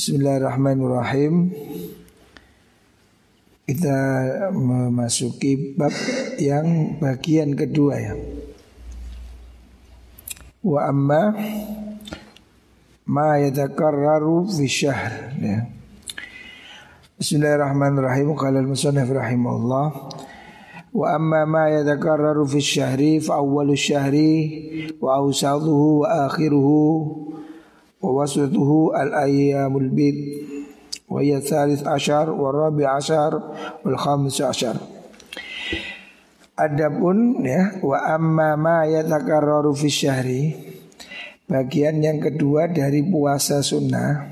Bismillahirrahmanirrahim. Kita memasuki bab yang bagian kedua ya. Wa amma ma yatakarraru fi syahr ya. Bismillahirrahmanirrahim. Qala al-musannif rahimahullah. Wa amma ma yatakarraru fi syahri fa awwalu syahri wa awsaduhu wa akhiruhu ووسطه الأيام البيض وهي الثالث عشر والرابع عشر والخامس عشر Adapun ya wa amma ma yatakarraru fi syahri bagian yang kedua dari puasa sunnah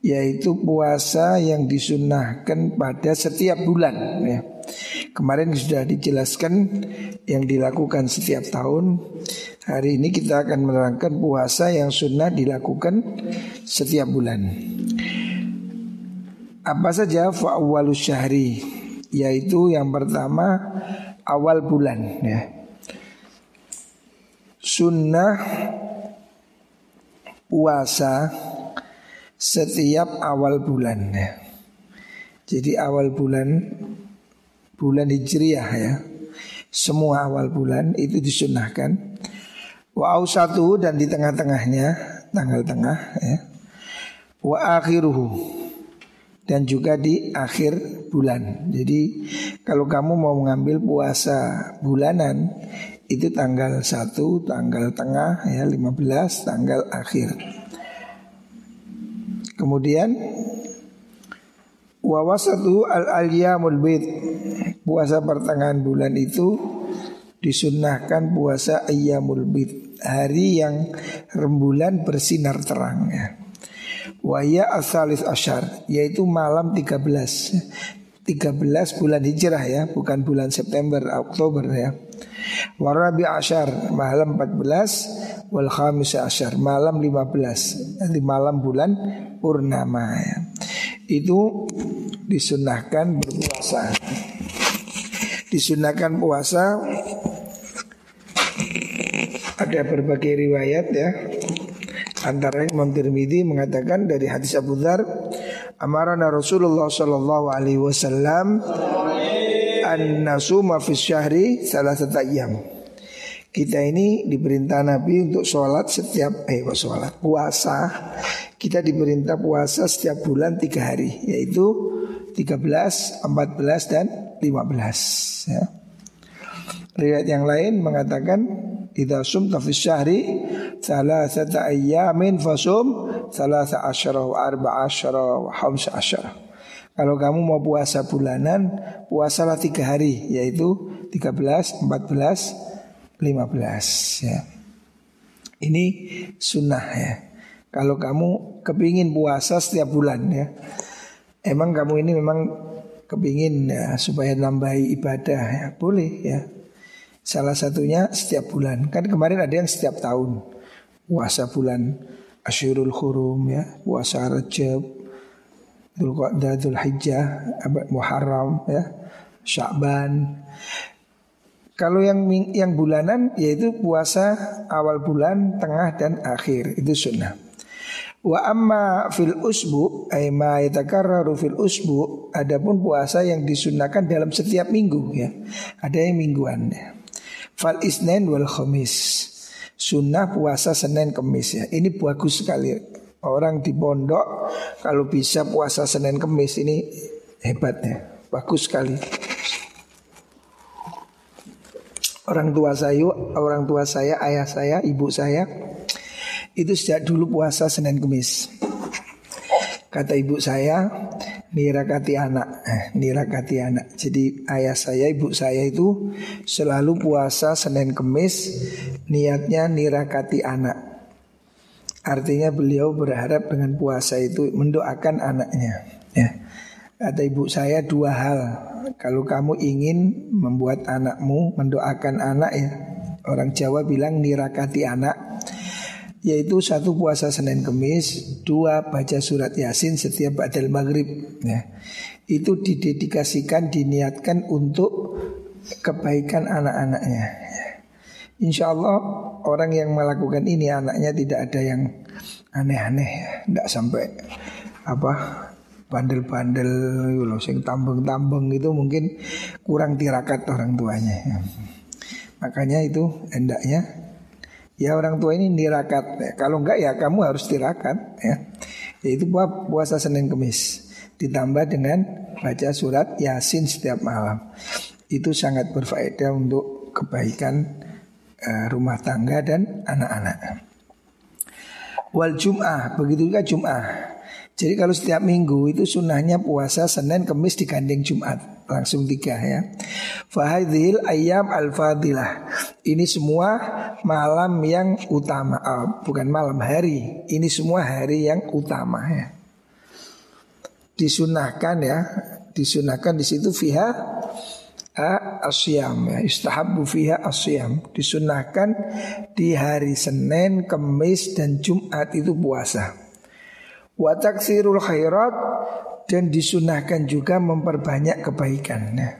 yaitu puasa yang disunnahkan pada setiap bulan ya. Kemarin sudah dijelaskan yang dilakukan setiap tahun Hari ini kita akan menerangkan puasa yang sunnah dilakukan setiap bulan. Apa saja fa'awwalus syahri yaitu yang pertama awal bulan ya. Sunnah puasa setiap awal bulan ya. Jadi awal bulan bulan Hijriah ya. Semua awal bulan itu disunahkan Wa satu dan di tengah-tengahnya tanggal tengah ya. Wa akhiruhu dan juga di akhir bulan. Jadi kalau kamu mau mengambil puasa bulanan itu tanggal 1, tanggal tengah ya 15, tanggal akhir. Kemudian wa wasatu al alyamul bid puasa pertengahan bulan itu disunnahkan puasa ayyamul bid hari yang rembulan bersinar terang ya. Waya asalis asyar yaitu malam 13 13 bulan hijrah ya bukan bulan September Oktober ya. Warabi asyar malam 14 Wal khamis asyar malam 15 Nanti malam bulan purnama ya. Itu disunahkan berpuasa. Disunahkan puasa ada berbagai riwayat ya. Antara Imam Tirmidzi mengatakan dari hadis Abu Dzar, amarana Rasulullah sallallahu alaihi wasallam an nasuma fi syahri salasata ayyam. Kita ini diperintah Nabi untuk sholat setiap eh sholat puasa. Kita diperintah puasa setiap bulan tiga hari, yaitu 13, 14 dan 15 ya. Riwayat yang lain mengatakan Idza sumta fi syahri Salasata ayyamin fasum Salasa asyara wa arba asyara wa hamsa asyara. Kalau kamu mau puasa bulanan Puasalah tiga hari Yaitu 13, 14, 15 ya. Ini sunnah ya. Kalau kamu kepingin puasa setiap bulan ya. Emang kamu ini memang kepingin ya supaya nambahi ibadah ya. Boleh ya Salah satunya setiap bulan. Kan kemarin ada yang setiap tahun. Puasa bulan Asyurul Khurum ya, puasa Rajab, Dzulqa'dah, Dzulhijjah, Muharram ya, Sya'ban. Kalau yang yang bulanan yaitu puasa awal bulan, tengah dan akhir itu sunnah. Wa amma fil usbu ay ma yatakarraru fil usbu adapun puasa yang disunahkan dalam setiap minggu ya. Ada yang mingguan ya. Fal isnen wal khamis. Sunnah puasa Senin Kemis ya. Ini bagus sekali. Orang di pondok Kalau bisa puasa Senin Kemis Ini hebatnya Bagus sekali. Orang tua saya Orang tua saya, ayah saya, ibu saya Itu sejak dulu puasa Senin Kemis. Kata ibu saya nirakati anak, eh, nirakati anak. Jadi ayah saya, ibu saya itu selalu puasa Senin Kemis, niatnya nirakati anak. Artinya beliau berharap dengan puasa itu mendoakan anaknya. Ya. Kata ibu saya dua hal. Kalau kamu ingin membuat anakmu mendoakan anak ya, orang Jawa bilang nirakati anak yaitu satu puasa Senin Kemis, dua baca surat Yasin setiap badal maghrib. Ya. Itu didedikasikan, diniatkan untuk kebaikan anak-anaknya. Ya. Insya Allah orang yang melakukan ini anaknya tidak ada yang aneh-aneh, ya. tidak sampai apa bandel-bandel sing tambeng-tambeng itu mungkin kurang tirakat orang tuanya. Ya. Makanya itu hendaknya ya orang tua ini tirakat. Ya, kalau enggak ya kamu harus tirakat ya. Yaitu puasa Senin Kemis ditambah dengan baca surat Yasin setiap malam. Itu sangat berfaedah untuk kebaikan uh, rumah tangga dan anak-anak. Wal Jum'ah, begitu juga Jum'ah. Jadi kalau setiap minggu itu sunnahnya puasa Senin, Kemis digandeng Jumat. Langsung tiga ya. Fahadil ayam al-fadilah. Ini semua malam yang utama. Oh, Bukan malam hari. Ini semua hari yang utama ya. Disunahkan ya. Disunahkan di situ fiha asyam ya. Istahabu fiha asyam. Disunahkan di hari Senin, Kemis dan Jumat itu puasa. Wa taksirul khairat dan disunahkan juga memperbanyak kebaikan. Nah,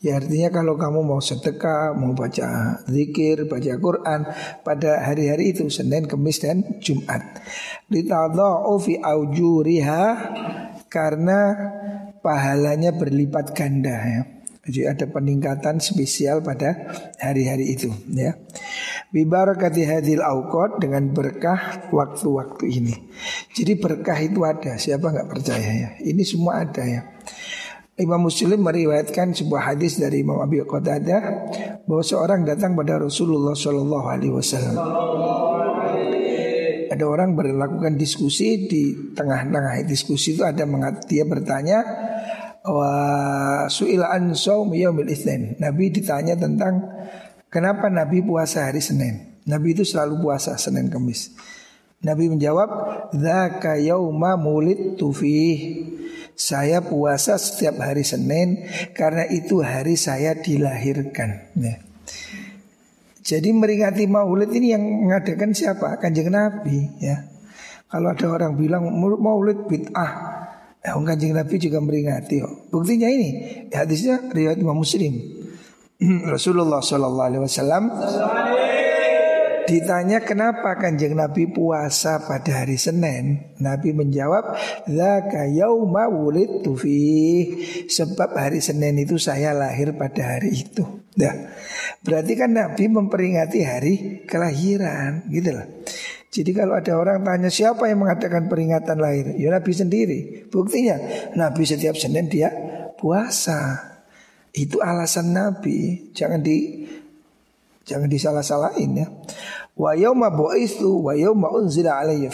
ya artinya kalau kamu mau sedekah, mau baca zikir, baca Quran pada hari-hari itu Senin, Kamis dan Jumat. Litadha'u fi aujuriha karena pahalanya berlipat ganda ya. Jadi ada peningkatan spesial pada hari-hari itu ya. Bibarakati hadil awqat dengan berkah waktu-waktu ini. Jadi berkah itu ada, siapa nggak percaya ya? Ini semua ada ya. Imam Muslim meriwayatkan sebuah hadis dari Imam Abi Qatadah bahwa seorang datang pada Rasulullah Shallallahu Alaihi Wasallam. Ada orang berlakukan diskusi di tengah-tengah diskusi itu ada mengat dia bertanya wa su'ila an saum yaumil itsnin. Nabi ditanya tentang kenapa Nabi puasa hari Senin. Nabi itu selalu puasa Senin Kamis. Nabi menjawab, "Dzaka yauma mulidtu fih." Saya puasa setiap hari Senin karena itu hari saya dilahirkan. Ya. Jadi meringati Maulid ini yang mengadakan siapa? Kanjeng Nabi ya. Kalau ada orang bilang Maulid bid'ah, Ya, kanjeng Nabi juga meringati. Oh. Buktinya ini hadisnya riwayat Imam Muslim. Rasulullah Shallallahu Alaihi Wasallam ditanya kenapa kanjeng Nabi puasa pada hari Senin. Nabi menjawab, "Zaka yauma wulidtu fi." Sebab hari Senin itu saya lahir pada hari itu. Dah. Berarti kan Nabi memperingati hari kelahiran, gitu loh. Jadi kalau ada orang tanya siapa yang mengadakan peringatan lahir, ya Nabi sendiri. Buktinya Nabi setiap Senin dia puasa. Itu alasan Nabi. Jangan di jangan disalah-salahin ya. Wa yauma bu'istu wa yauma unzila alayya.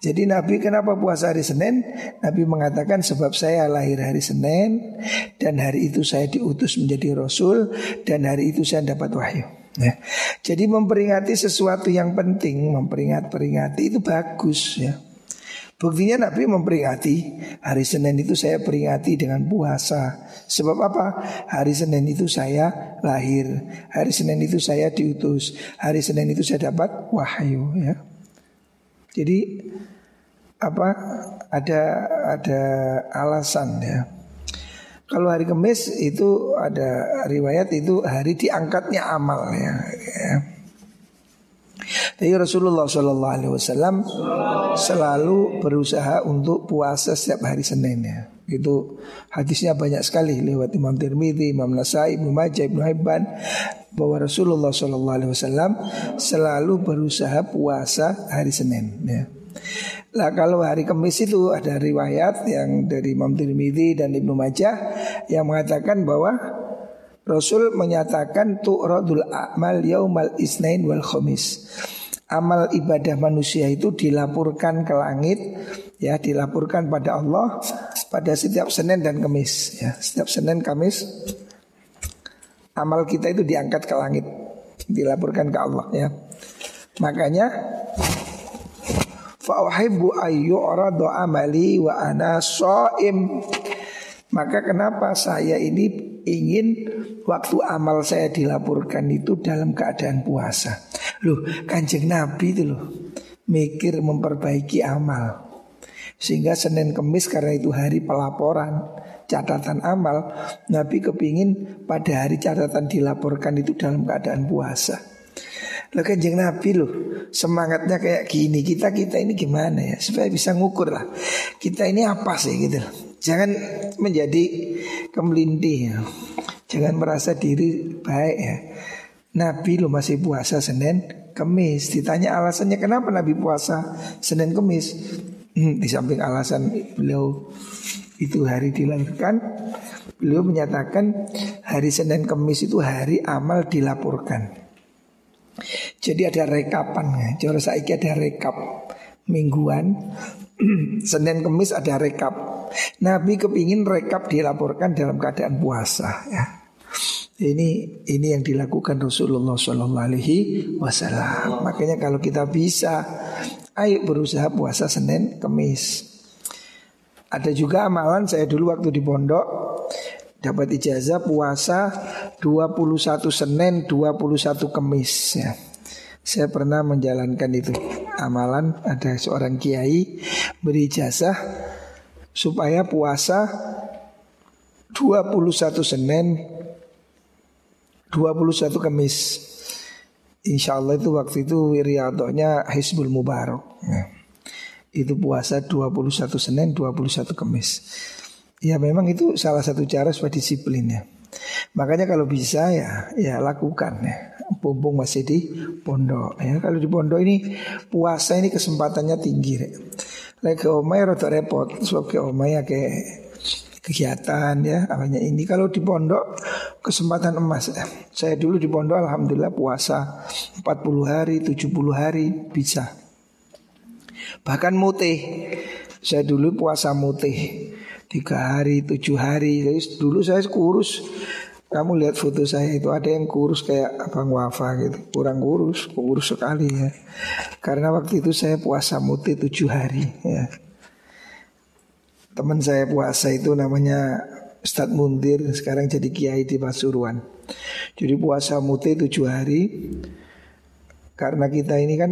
Jadi Nabi kenapa puasa hari Senin? Nabi mengatakan sebab saya lahir hari Senin dan hari itu saya diutus menjadi Rasul dan hari itu saya dapat wahyu. Ya. Jadi memperingati sesuatu yang penting, memperingat-peringati itu bagus ya. Buktinya Nabi memperingati hari Senin itu saya peringati dengan puasa. Sebab apa? Hari Senin itu saya lahir, hari Senin itu saya diutus, hari Senin itu saya dapat wahyu ya. Jadi apa? Ada ada alasan ya. Kalau hari Kamis itu ada riwayat itu hari diangkatnya amal ya. ya. Jadi Rasulullah Shallallahu Alaihi Wasallam selalu berusaha untuk puasa setiap hari Senin ya. Itu hadisnya banyak sekali lewat Imam Tirmidzi, Imam Nasai, Ibnu Majah, Ibnu Hibban bahwa Rasulullah Shallallahu Alaihi Wasallam selalu berusaha puasa hari Senin. Ya. Lah kalau hari Kamis itu ada riwayat yang dari Imam Tirmidzi dan Ibnu Majah yang mengatakan bahwa Rasul menyatakan tu'radul a'mal yaumal isnain wal khamis. Amal ibadah manusia itu dilaporkan ke langit ya dilaporkan pada Allah pada setiap Senin dan Kamis ya setiap Senin Kamis amal kita itu diangkat ke langit dilaporkan ke Allah ya makanya Fa uhibbu ayyuradu amali wa ana shaim. Maka kenapa saya ini ingin waktu amal saya dilaporkan itu dalam keadaan puasa. Loh, Kanjeng Nabi itu loh mikir memperbaiki amal. Sehingga Senin Kemis karena itu hari pelaporan catatan amal, Nabi kepingin pada hari catatan dilaporkan itu dalam keadaan puasa. Lo kanjeng Nabi loh semangatnya kayak gini kita kita ini gimana ya supaya bisa ngukur lah kita ini apa sih gitu. Jangan menjadi kemelintih ya. Jangan merasa diri baik ya. Nabi lo masih puasa Senin Kemis. Ditanya alasannya kenapa Nabi puasa Senin Kemis? Hmm, di samping alasan beliau itu hari dilahirkan, beliau menyatakan hari Senin Kemis itu hari amal dilaporkan. Jadi ada rekapan ya. Jora saiki ada rekap mingguan. Senin Kemis ada rekap. Nabi kepingin rekap dilaporkan dalam keadaan puasa ya. Ini ini yang dilakukan Rasulullah Shallallahu Alaihi Wasallam. Makanya kalau kita bisa, ayo berusaha puasa Senin, Kemis. Ada juga amalan saya dulu waktu di pondok dapat ijazah puasa 21 Senin 21 Kemis ya. Saya pernah menjalankan itu amalan ada seorang kiai beri ijazah supaya puasa 21 Senin 21 Kemis Insya Allah itu waktu itu riyadahnya Hizbul Mubarak ya. Itu puasa 21 Senin 21 Kemis Ya memang itu salah satu cara supaya disiplin ya. Makanya kalau bisa ya ya lakukan ya. Pumpung masih di pondok ya. Kalau di pondok ini puasa ini kesempatannya tinggi ya. Lagi ke omai rada repot sebab ke omai ya kayak kegiatan ya awalnya ini kalau di pondok kesempatan emas ya. Saya dulu di pondok alhamdulillah puasa 40 hari, 70 hari bisa. Bahkan mutih. Saya dulu puasa mutih tiga hari, tujuh hari. Jadi dulu saya kurus. Kamu lihat foto saya itu ada yang kurus kayak abang wafa gitu, kurang kurus, kurus sekali ya. Karena waktu itu saya puasa muti tujuh hari ya. Teman saya puasa itu namanya Ustadz Mundir sekarang jadi kiai di Pasuruan. Jadi puasa muti tujuh hari. Karena kita ini kan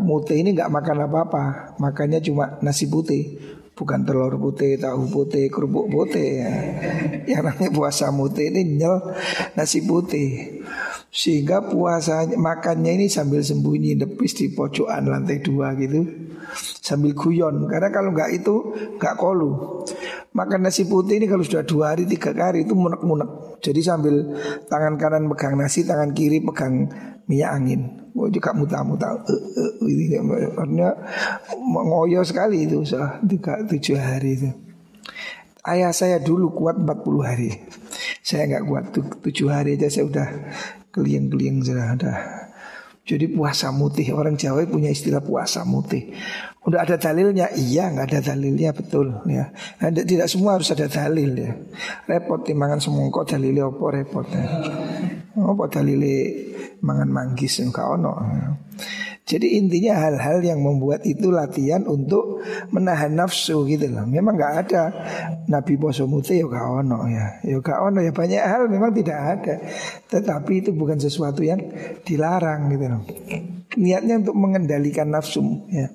muti ini nggak makan apa-apa, makannya cuma nasi putih. Bukan telur putih, tahu putih, kerupuk putih. Ya. Yang namanya puasa putih ini nyel nasi putih. Sehingga puasa makannya ini sambil sembunyi Depis di pojokan lantai dua gitu. Sambil guyon. Karena kalau nggak itu nggak kolu. Makan nasi putih ini kalau sudah dua hari, tiga hari itu munek-munek Jadi sambil tangan kanan pegang nasi, tangan kiri pegang minyak angin Oh juga muta-muta ini artinya ngoyo sekali itu salah tiga tujuh hari itu. Ayah saya dulu kuat 40 hari. Saya nggak kuat tujuh hari aja saya udah keliang-keliang sudah ada. Jadi puasa mutih orang Jawa punya istilah puasa mutih. Udah ada dalilnya, iya nggak ada dalilnya betul ya. Ada, tidak semua harus ada dalil ya. Repot timbangan semongko dalilnya apa repot ya. Apa dalilnya mangan manggis enggak ono. Jadi intinya hal-hal yang membuat itu latihan untuk menahan nafsu gitu loh. Memang nggak ada Nabi poso mute ya gak ono ya. Ya gak ono ya banyak hal memang tidak ada. Tetapi itu bukan sesuatu yang dilarang gitu loh. Niatnya untuk mengendalikan nafsu ya.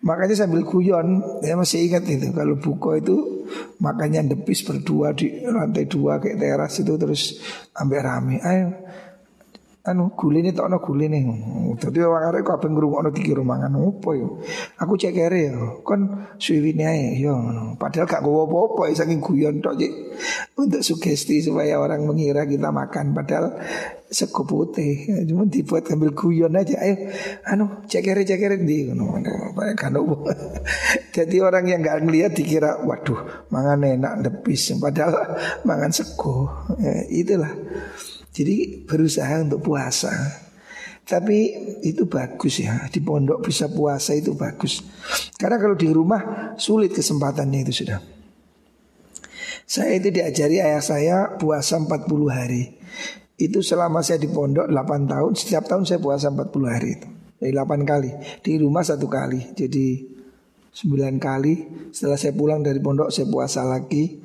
Makanya sambil kuyon ya masih ingat itu kalau buko itu makanya depis berdua di lantai dua kayak teras itu terus ambil rame. Ayo anu guline tokno guline. Dadi wong arek kok ben ngrungokno dikira mangan opo yo. Aku cek kere yo. Kon suwine ae yo Padahal gak gowo apa-apa saking guyon tok cik. Untuk sugesti supaya orang mengira kita makan padahal sego putih. Cuma dibuat ambil guyon aja. Ayo anu cek kere cek kere di. Kan Jadi orang yang gak ngeliat dikira waduh mangan enak depis padahal mangan sego. Ya, itulah jadi berusaha untuk puasa. Tapi itu bagus ya Di pondok bisa puasa itu bagus. Karena kalau di rumah sulit kesempatannya itu sudah. Saya itu diajari ayah saya puasa 40 hari. Itu selama saya di pondok 8 tahun Setiap tahun saya puasa 40 hari itu. Jadi 8 kali. Di rumah satu kali. Jadi 9 kali. Setelah saya pulang dari pondok saya puasa lagi.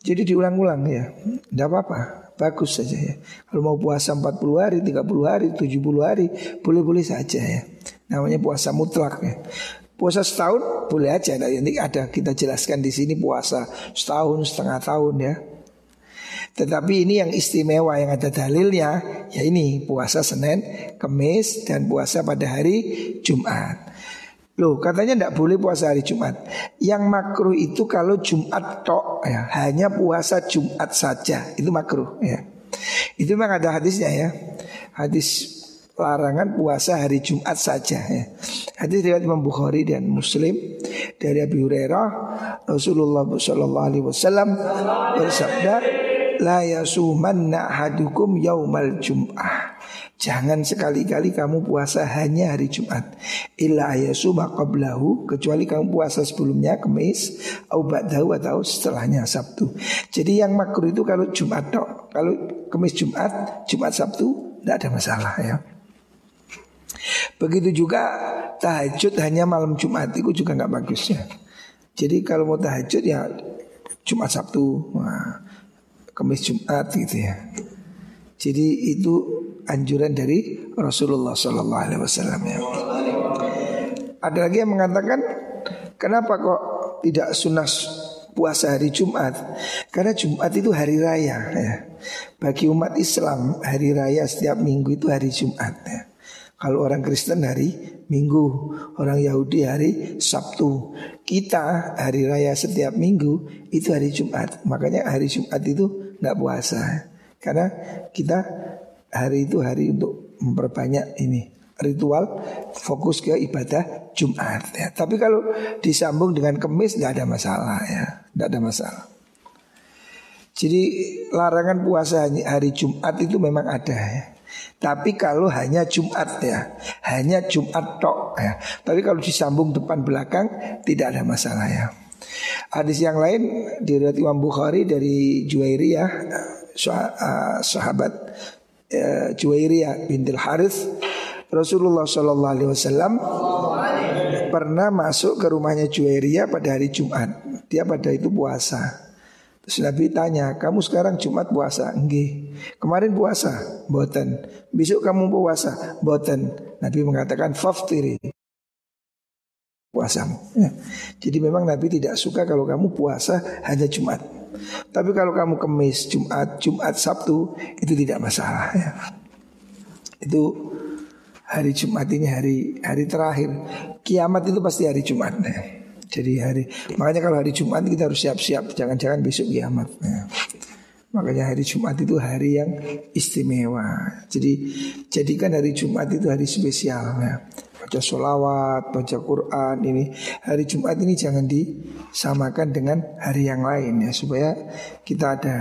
Jadi diulang-ulang ya. Tidak apa-apa bagus saja ya. Kalau mau puasa 40 hari, 30 hari, 70 hari, boleh-boleh saja ya. Namanya puasa mutlak ya. Puasa setahun boleh aja. Ini ada kita jelaskan di sini puasa setahun setengah tahun ya. Tetapi ini yang istimewa yang ada dalilnya ya ini puasa Senin, Kamis dan puasa pada hari Jumat. Loh katanya tidak boleh puasa hari Jumat. Yang makruh itu kalau Jumat tok ya. Hanya puasa Jumat saja. Itu makruh ya. Itu memang ada hadisnya ya. Hadis larangan puasa hari Jumat saja ya. Hadis riwayat Imam Bukhari dan Muslim dari Abu Hurairah Rasulullah sallallahu alaihi wasallam bersabda la yasumanna hadukum yaumal jum'ah Jangan sekali-kali kamu puasa hanya hari Jumat. Illa ayasuma qablahu Kecuali kamu puasa sebelumnya Kemis Au ba'dahu atau setelahnya Sabtu. Jadi yang makruh itu kalau Jumat tok Kalau Kemis Jumat Jumat Sabtu Tidak ada masalah ya. Begitu juga tahajud hanya malam Jumat Itu juga nggak bagus ya Jadi kalau mau tahajud ya Jumat Sabtu nah, Kemis Jumat gitu ya. Jadi itu anjuran dari Rasulullah Sallallahu Alaihi Wasallam ya. Ada lagi yang mengatakan kenapa kok tidak sunnah puasa hari Jumat? Karena Jumat itu hari raya ya. Bagi umat Islam hari raya setiap minggu itu hari Jumat ya. Kalau orang Kristen hari Minggu, orang Yahudi hari Sabtu. Kita hari raya setiap minggu itu hari Jumat. Makanya hari Jumat itu nggak puasa. Karena kita hari itu hari untuk memperbanyak ini ritual fokus ke ibadah Jumat ya. Tapi kalau disambung dengan kemis tidak ada masalah ya, tidak ada masalah. Jadi larangan puasa hari Jumat itu memang ada ya. Tapi kalau hanya Jumat ya, hanya Jumat tok ya. Tapi kalau disambung depan belakang tidak ada masalah ya. Hadis yang lain diriwayat Imam Bukhari dari Juwairiyah sahabat uh, Juwairiyah bintil Harith Rasulullah Shallallahu Alaihi Wasallam pernah masuk ke rumahnya Juwairiyah pada hari Jumat. Dia pada itu puasa. Terus Nabi tanya, kamu sekarang Jumat puasa? Enggak. Kemarin puasa? Boten. Besok kamu puasa? Boten. Nabi mengatakan faftiri puasamu. Ya. Jadi memang Nabi tidak suka kalau kamu puasa hanya Jumat. Tapi kalau kamu kemis, Jumat, Jumat, Sabtu itu tidak masalah ya. Itu hari Jumat ini hari hari terakhir. Kiamat itu pasti hari Jumat ya. Jadi hari makanya kalau hari Jumat kita harus siap-siap jangan-jangan besok kiamat ya. Makanya hari Jumat itu hari yang istimewa. Jadi jadikan hari Jumat itu hari spesial ya baca sholawat, baca Quran ini hari Jumat ini jangan disamakan dengan hari yang lain ya supaya kita ada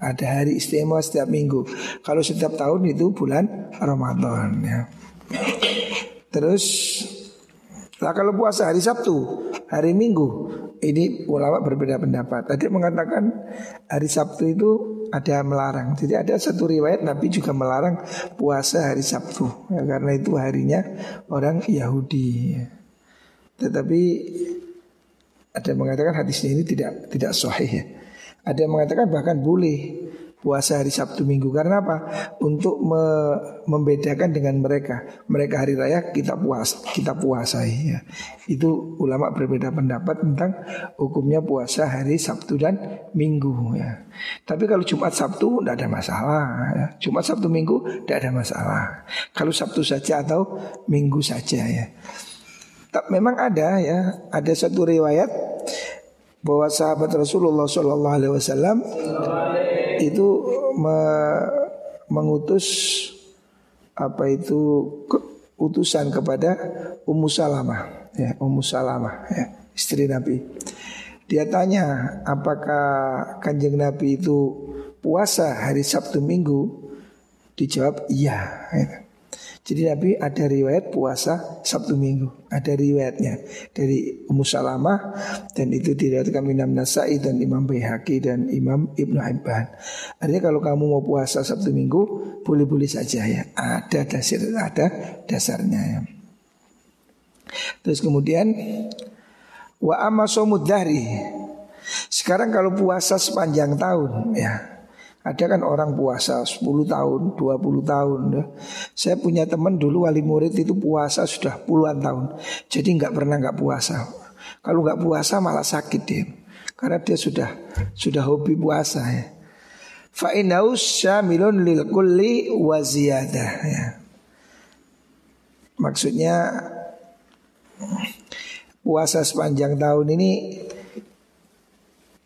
ada hari istimewa setiap minggu. Kalau setiap tahun itu bulan Ramadan ya. Terus Nah kalau puasa hari Sabtu, hari Minggu Ini ulama berbeda pendapat. Tadi mengatakan hari Sabtu itu ada melarang. Jadi ada satu riwayat Nabi juga melarang puasa hari Sabtu ya, Karena itu harinya orang Yahudi. Tetapi ada yang mengatakan hadisnya ini tidak tidak sahih ya. Ada yang mengatakan bahkan boleh puasa hari Sabtu Minggu karena apa? Untuk me membedakan dengan mereka. Mereka hari raya kita puas kita puasai ya. Itu ulama berbeda pendapat tentang hukumnya puasa hari Sabtu dan Minggu ya. Tapi kalau Jumat Sabtu tidak ada masalah ya. Jumat Sabtu Minggu tidak ada masalah. Kalau Sabtu saja atau Minggu saja ya. Memang ada ya, ada satu riwayat bahwa sahabat Rasulullah Shallallahu Alaihi Wasallam itu me mengutus apa itu ke, utusan kepada Ummu Salamah ya Ummu Salamah ya istri Nabi dia tanya apakah kanjeng Nabi itu puasa hari Sabtu Minggu dijawab iya ya. Jadi Nabi ada riwayat puasa Sabtu Minggu. Ada riwayatnya. Dari Ummu Salamah Dan itu diriwayatkan Imam Nasai dan Imam Bayhaqi dan Imam Ibnu Hibban. Artinya kalau kamu mau puasa Sabtu Minggu Boleh-boleh saja ya. Ada dasar ada dasarnya. Ya Terus kemudian Wa amma Sekarang kalau puasa sepanjang tahun ya ada kan orang puasa 10 tahun, 20 tahun. Ya. Saya punya teman dulu wali murid itu puasa sudah puluhan tahun. Jadi nggak pernah nggak puasa. Kalau nggak puasa malah sakit dia. Karena dia sudah sudah hobi puasa ya. Fa syamilun lil kulli wa ziyadah ya. Maksudnya puasa sepanjang tahun ini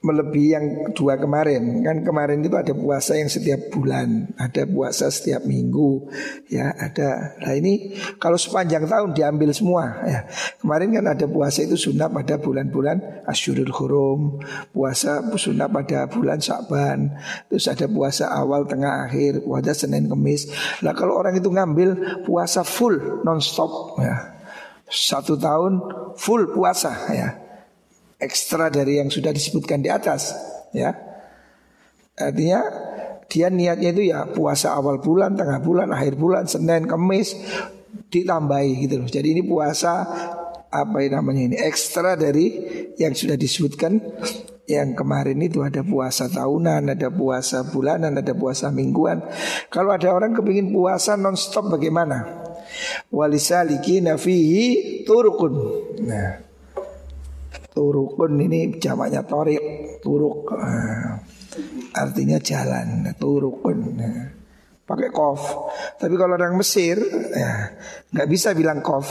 melebihi yang dua kemarin. Kan kemarin itu ada puasa yang setiap bulan ada puasa setiap minggu ya ada. Nah ini kalau sepanjang tahun diambil semua ya. Kemarin kan ada puasa itu sunnah pada bulan-bulan asyurul hurum puasa sunnah pada bulan Syakban terus ada puasa awal tengah akhir puasa Senin Kemis. Nah kalau orang itu ngambil puasa full non stop ya. Satu tahun full puasa ya ekstra dari yang sudah disebutkan di atas ya. Artinya dia niatnya itu ya puasa awal bulan, tengah bulan, akhir bulan, Senin, Kamis ditambahi gitu loh. Jadi ini puasa apa namanya ini ekstra dari yang sudah disebutkan yang kemarin itu ada puasa tahunan, ada puasa bulanan, ada puasa mingguan. Kalau ada orang kepingin puasa nonstop bagaimana? Walisaliki nafihi turukun. Nah, Turukun ini jamaknya torik Turuk. Uh, Artinya jalan Turukun. Pakai kof. Tapi kalau orang Mesir ya, nggak bisa bilang kof.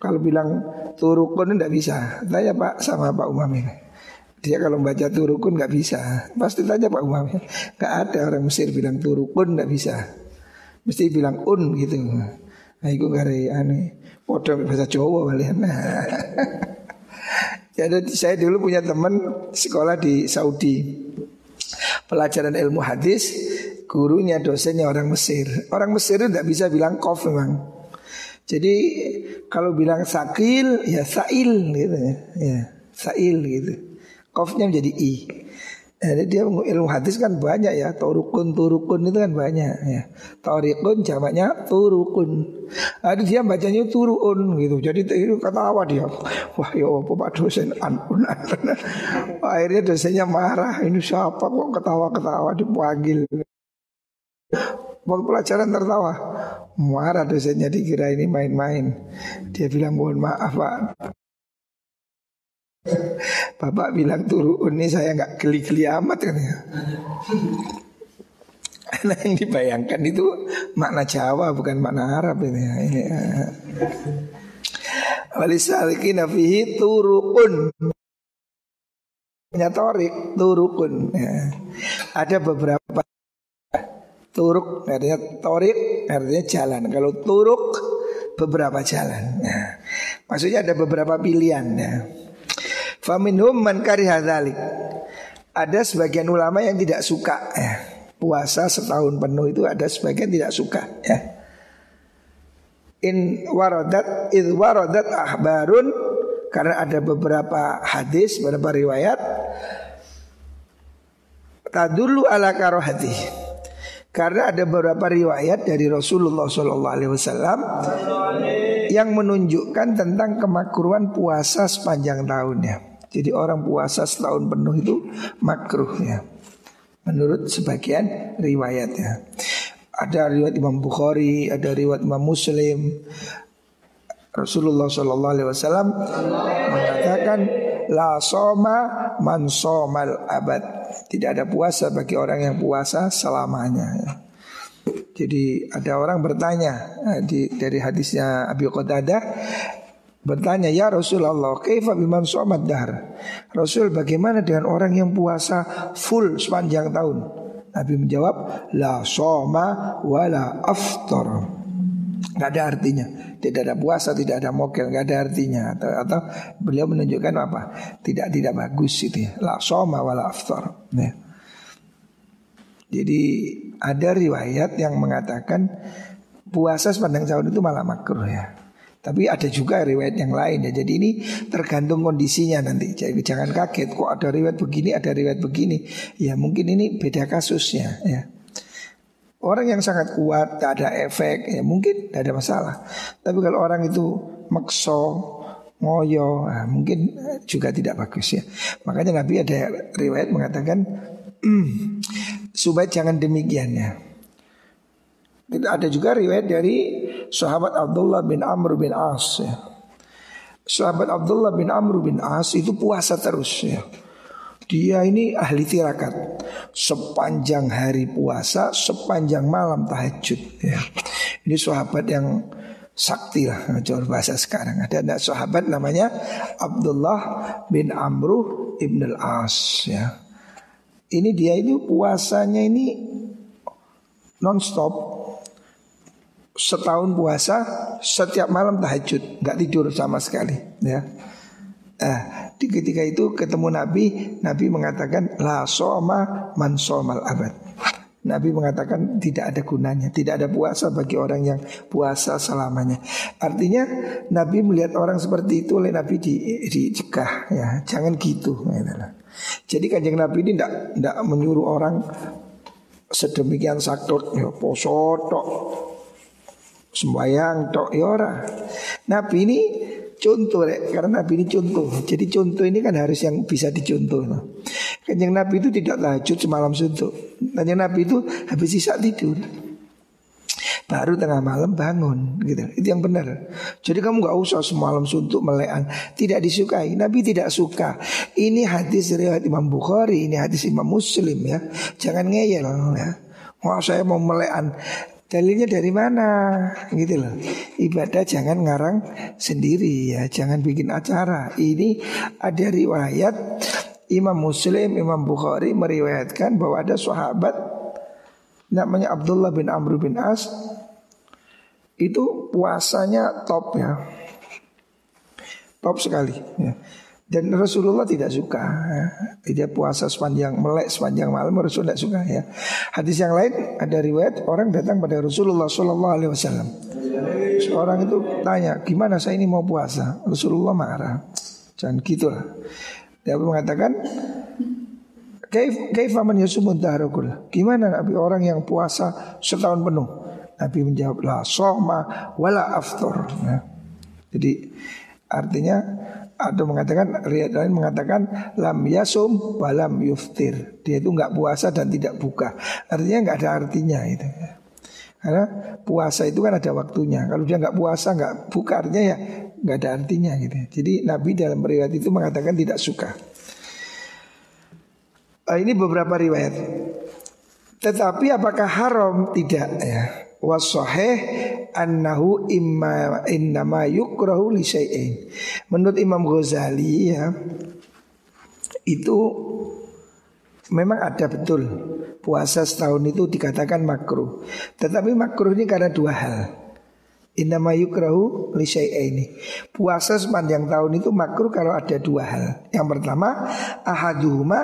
Kalau bilang turukun nggak bisa. Tanya pak sama Pak Umam Dia kalau baca turukun nggak bisa. Pasti tanya Pak Umam Nggak ada orang Mesir bilang turukun nggak bisa. Mesti bilang un gitu. Nah itu gak aneh Podo bahasa Jawa kalian Jadi saya dulu punya teman sekolah di Saudi. Pelajaran ilmu hadis Gurunya dosennya orang Mesir. Orang Mesir itu tidak bisa bilang kof memang. Jadi kalau bilang sakil ya sail gitu ya. Sail gitu. Kofnya menjadi i jadi dia ilmu hadis kan banyak ya. Turukun, turukun itu kan banyak ya. Torikun jamaknya turukun. Ada dia bacanya turun gitu. Jadi itu ketawa dia? Wah ya apa pak dosen anun Akhirnya dosennya marah. Ini siapa kok ketawa-ketawa dipanggil? Waktu pelajaran tertawa Marah dosennya dikira ini main-main. Dia bilang mohon maaf pak Bapak bilang turun ini saya nggak geli-geli amat kan ya. Karena yang dibayangkan itu makna Jawa bukan makna Arab ini. ya. Walisalikin fihi turukun. Torik turukun. Ya. Ada beberapa turuk artinya torik artinya jalan. Kalau turuk beberapa jalan. Nah, maksudnya ada beberapa pilihan. Ya. Faminhum man kariha Ada sebagian ulama yang tidak suka ya. Puasa setahun penuh itu ada sebagian tidak suka ya. In waradat id waradat ahbarun karena ada beberapa hadis, beberapa riwayat tadulu ala karohati. Karena ada beberapa riwayat dari Rasulullah SAW yang menunjukkan tentang kemakruhan puasa sepanjang tahunnya. Jadi orang puasa setahun penuh itu makruh ya. Menurut sebagian riwayat ya. Ada riwayat Imam Bukhari, ada riwayat Imam Muslim. Rasulullah Shallallahu Alaihi Wasallam mengatakan la soma man somal abad. Tidak ada puasa bagi orang yang puasa selamanya. Ya. Jadi ada orang bertanya eh, di, dari hadisnya Abi Qatadah Bertanya ya Rasulullah Kaifa biman somat dahar Rasul bagaimana dengan orang yang puasa full sepanjang tahun? Nabi menjawab La soma wala aftar. Gak ada artinya. Tidak ada puasa, tidak ada mokel Gak ada artinya. Atau, atau beliau menunjukkan apa? Tidak tidak bagus itu ya. La soma wala aftar. Ya. Jadi ada riwayat yang mengatakan Puasa sepanjang tahun itu malah makruh ya tapi ada juga riwayat yang lain ya. Jadi ini tergantung kondisinya nanti. Jadi jangan kaget kok ada riwayat begini, ada riwayat begini. Ya mungkin ini beda kasusnya ya. Orang yang sangat kuat, tak ada efek, ya mungkin tidak ada masalah. Tapi kalau orang itu makso, ngoyo, nah, mungkin juga tidak bagus ya. Makanya Nabi ada riwayat mengatakan, supaya jangan demikian ya. Ada juga riwayat dari sahabat Abdullah bin Amr bin As ya. Sahabat Abdullah bin Amr bin As itu puasa terus ya. Dia ini ahli tirakat Sepanjang hari puasa Sepanjang malam tahajud ya. Ini sahabat yang sakti lah Coba bahasa sekarang Ada anak sahabat namanya Abdullah bin Amruh ibn al-As ya. Ini dia ini puasanya ini non-stop setahun puasa setiap malam tahajud nggak tidur sama sekali ya eh, di ketika itu ketemu Nabi Nabi mengatakan la soma man somal abad Nabi mengatakan tidak ada gunanya, tidak ada puasa bagi orang yang puasa selamanya. Artinya Nabi melihat orang seperti itu oleh Nabi di, dicegah ya, jangan gitu. Jadi kanjeng Nabi ini tidak menyuruh orang sedemikian sakit ya poso tok sembayang tok ya ora. Nabi ini contoh rek karena Nabi ini contoh. Jadi contoh ini kan harus yang bisa dicontoh. Nah. Kanjeng Nabi itu tidak tahajud semalam suntuk. Kanjeng Nabi itu habis sisa tidur. Baru tengah malam bangun gitu. Itu yang benar. Jadi kamu nggak usah semalam suntuk melean. Tidak disukai. Nabi tidak suka. Ini hadis riwayat Imam Bukhari, ini hadis Imam Muslim ya. Jangan ngeyel ya. Wah saya mau melean Dalilnya dari mana? Gitu loh. Ibadah jangan ngarang sendiri ya, jangan bikin acara. Ini ada riwayat Imam Muslim, Imam Bukhari meriwayatkan bahwa ada sahabat namanya Abdullah bin Amr bin As itu puasanya top ya. Top sekali ya. Dan Rasulullah tidak suka ya. Dia puasa sepanjang melek sepanjang malam Rasulullah tidak suka ya. Hadis yang lain ada riwayat orang datang pada Rasulullah Sallallahu Alaihi Wasallam. Seorang itu tanya gimana saya ini mau puasa? Rasulullah marah. Jangan gitulah. Dia mengatakan Kaif man yasumun dahrukul Gimana Nabi? Orang yang puasa setahun penuh. Nabi menjawab La sohma wala aftor ya. Jadi artinya atau mengatakan riwayat lain mengatakan lam yasum walam yuftir. Dia itu nggak puasa dan tidak buka. Artinya nggak ada artinya itu. Karena puasa itu kan ada waktunya. Kalau dia nggak puasa nggak buka artinya ya nggak ada artinya gitu. Jadi Nabi dalam riwayat itu mengatakan tidak suka. Uh, ini beberapa riwayat. Tetapi apakah haram? Tidak ya. Wasoheh annahu imma innama yukrahu li syai'in. Menurut Imam Ghazali ya itu memang ada betul puasa setahun itu dikatakan makruh. Tetapi makruh ini karena dua hal. Innama yukrahu li ini. Puasa sepanjang tahun itu makruh kalau ada dua hal. Yang pertama, ahaduhuma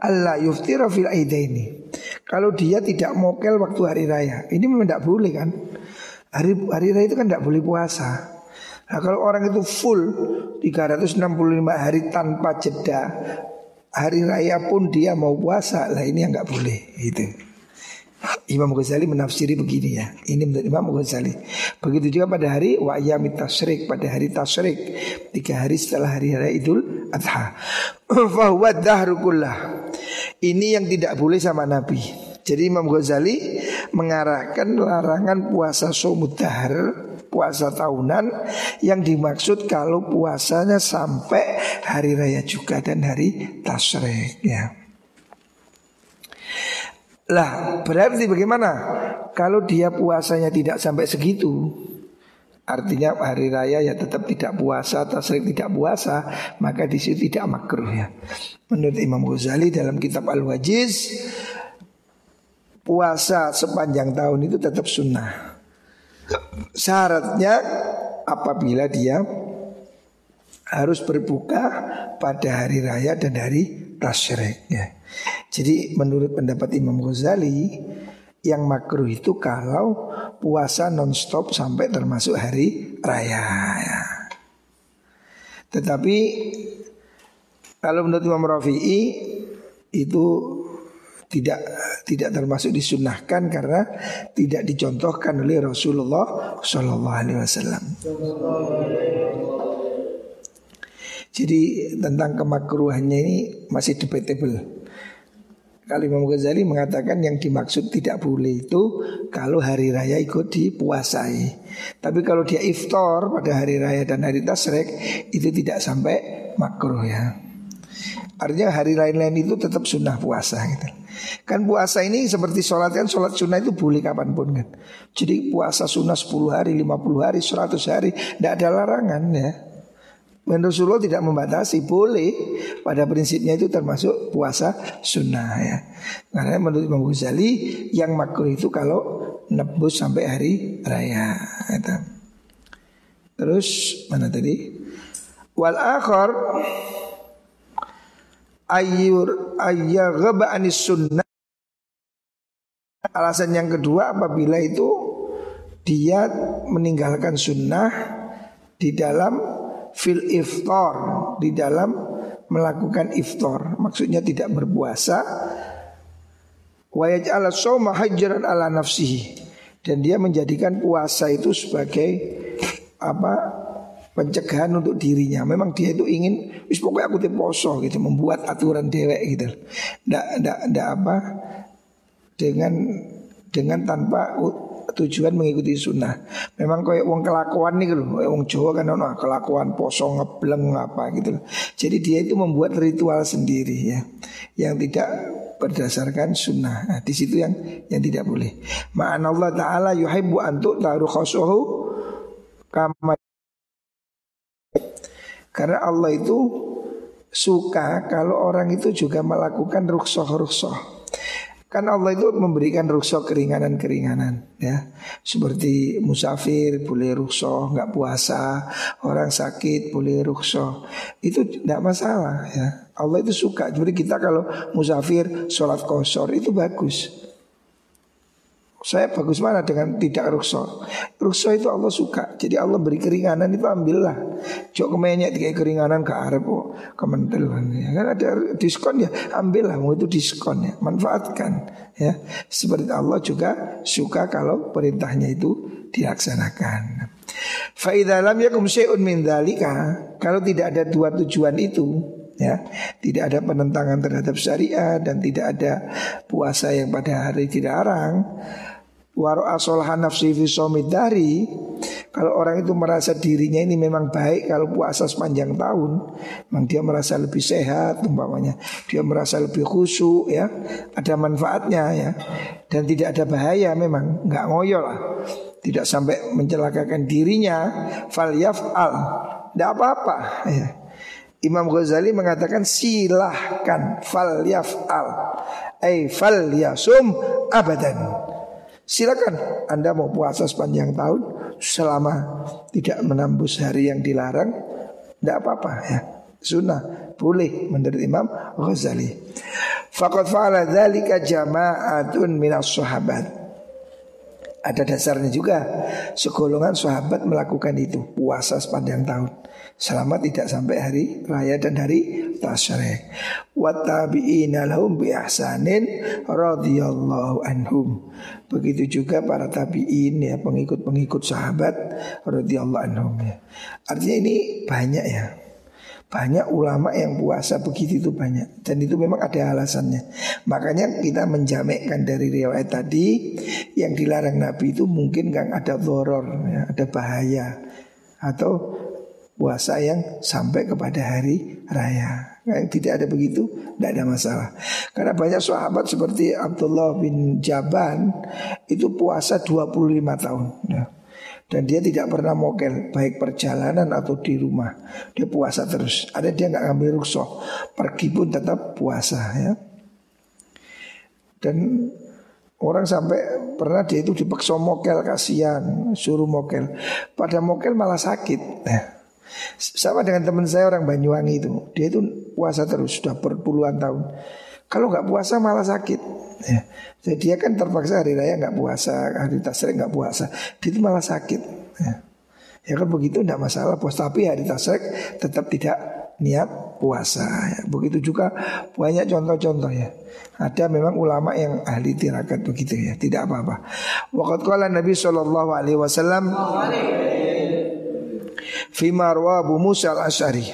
alla yuftira fil aidaini. Kalau dia tidak mokel waktu hari raya, ini memang tidak boleh kan? Hari hari raya itu kan tidak boleh puasa. Nah kalau orang itu full 365 hari tanpa jeda Hari raya pun dia mau puasa Lah ini yang nggak boleh itu Imam Ghazali menafsiri begini ya. Ini menurut Imam Ghazali. Begitu juga pada hari wa'yamit tasrik Pada hari tasrik Tiga hari setelah hari raya idul adha. Fahuwa dahrukullah Ini yang tidak boleh sama Nabi jadi Imam Ghazali mengarahkan larangan puasa somudahar, puasa tahunan yang dimaksud kalau puasanya sampai hari raya juga dan hari tasrek ya. Lah berarti bagaimana kalau dia puasanya tidak sampai segitu Artinya hari raya ya tetap tidak puasa, tasrik tidak puasa, maka di situ tidak makruh ya. Menurut Imam Ghazali dalam kitab Al-Wajiz puasa sepanjang tahun itu tetap sunnah. Syaratnya apabila dia harus berbuka pada hari raya dan hari tasyrik ya. Jadi menurut pendapat Imam Ghazali yang makruh itu kalau puasa nonstop sampai termasuk hari raya ya. Tetapi kalau menurut Imam Rafi'i itu tidak tidak termasuk disunahkan karena tidak dicontohkan oleh Rasulullah Shallallahu Alaihi Wasallam. Jadi tentang kemakruhannya ini masih debatable. Kalau Imam Ghazali mengatakan yang dimaksud tidak boleh itu kalau hari raya ikut dipuasai. Tapi kalau dia iftar pada hari raya dan hari tasrek itu tidak sampai makruh ya. Artinya hari lain-lain itu tetap sunnah puasa gitu. Kan puasa ini seperti sholat kan Sholat sunnah itu boleh kapan pun kan Jadi puasa sunnah 10 hari, 50 hari, 100 hari Tidak ada larangan ya Menurut Rasulullah tidak membatasi Boleh Pada prinsipnya itu termasuk puasa sunnah ya Karena menurut Imam Ghazali Yang makruh itu kalau nebus sampai hari raya gitu. Terus mana tadi? Wal akhar ayyur ayyaghaba anis sunnah Alasan yang kedua apabila itu dia meninggalkan sunnah di dalam fil iftar, di dalam melakukan iftar. Maksudnya tidak berpuasa. Wa yaj'ala shauma hajran ala nafsihi. Dan dia menjadikan puasa itu sebagai apa pencegahan untuk dirinya. Memang dia itu ingin wis pokoknya aku poso gitu, membuat aturan dewek gitu. Ndak ndak ndak apa dengan dengan tanpa tujuan mengikuti sunnah. Memang kayak uang kelakuan nih loh, uang Jawa kan ono kelakuan poso ngebleng apa gitu. Jadi dia itu membuat ritual sendiri ya, yang tidak berdasarkan sunnah. Nah, di situ yang yang tidak boleh. Ma'an Allah Taala yuhibbu antuk taruh khosohu kama karena Allah itu suka kalau orang itu juga melakukan ruksoh-ruksoh. Kan Allah itu memberikan ruksoh keringanan-keringanan ya. Seperti musafir boleh ruksoh, nggak puasa, orang sakit boleh ruksoh. Itu tidak masalah ya. Allah itu suka. Jadi kita kalau musafir sholat kosor itu bagus. Saya bagus mana dengan tidak rukso Rukso itu Allah suka. Jadi Allah beri keringanan itu ambillah. Jok kemenyek kayak keringanan ke Arab oh, Kementel ya, Kan ada diskon ya? Ambillah mau itu diskon ya. Manfaatkan ya. Seperti Allah juga suka kalau perintahnya itu dilaksanakan. Fa'idha lam yakum syai'un min dhalika Kalau tidak ada dua tujuan itu ya tidak ada penentangan terhadap syariat dan tidak ada puasa yang pada hari dilarang Waro fi dari Kalau orang itu merasa dirinya ini memang baik Kalau puasa sepanjang tahun Memang dia merasa lebih sehat umpamanya. Dia merasa lebih khusyuk ya. Ada manfaatnya ya. Dan tidak ada bahaya memang nggak ngoyo lah. Tidak sampai mencelakakan dirinya. Fal yaf'al. Tidak apa-apa ya Imam Ghazali mengatakan silahkan fal yaf'al ay fal yasum abadan Silakan Anda mau puasa sepanjang tahun selama tidak menambus hari yang dilarang, tidak apa-apa ya. Sunnah boleh menurut Imam Ghazali. Fakat fa'ala dzalika jama'atun minas sahabat. Ada dasarnya juga segolongan sahabat melakukan itu puasa sepanjang tahun selama tidak sampai hari raya dan hari tasyrik. Wa tabi'ina lahum bi ihsanin radhiyallahu anhum. Begitu juga para tabi'in ya pengikut-pengikut sahabat radhiyallahu anhum ya. Artinya ini banyak ya. Banyak ulama yang puasa begitu itu banyak Dan itu memang ada alasannya Makanya kita menjamekkan dari riwayat tadi Yang dilarang Nabi itu mungkin kan ada doror ya, Ada bahaya Atau puasa yang sampai kepada hari raya. Yang tidak ada begitu, tidak ada masalah. Karena banyak sahabat seperti Abdullah bin Jaban itu puasa 25 tahun. Ya. Dan dia tidak pernah mokel baik perjalanan atau di rumah. Dia puasa terus. Ada dia nggak ngambil rukshoh, pergi pun tetap puasa ya. Dan Orang sampai pernah dia itu dipaksa mokel kasihan suruh mokel. Pada mokel malah sakit. Nah, sama dengan teman saya orang Banyuwangi itu. Dia itu puasa terus sudah berpuluhan tahun. Kalau nggak puasa malah sakit. Ya. Jadi dia kan terpaksa hari raya nggak puasa Hari tasrek nggak puasa. Dia itu malah sakit. Ya. ya kan begitu tidak masalah puasa. Tapi hari tasrek tetap tidak niat puasa. Ya. Begitu juga banyak contoh-contoh ya. Ada memang ulama yang ahli tirakat begitu ya, tidak apa-apa. Waqat qala Nabi sallallahu alaihi wasallam Fima Abu Musa al-Ash'ari.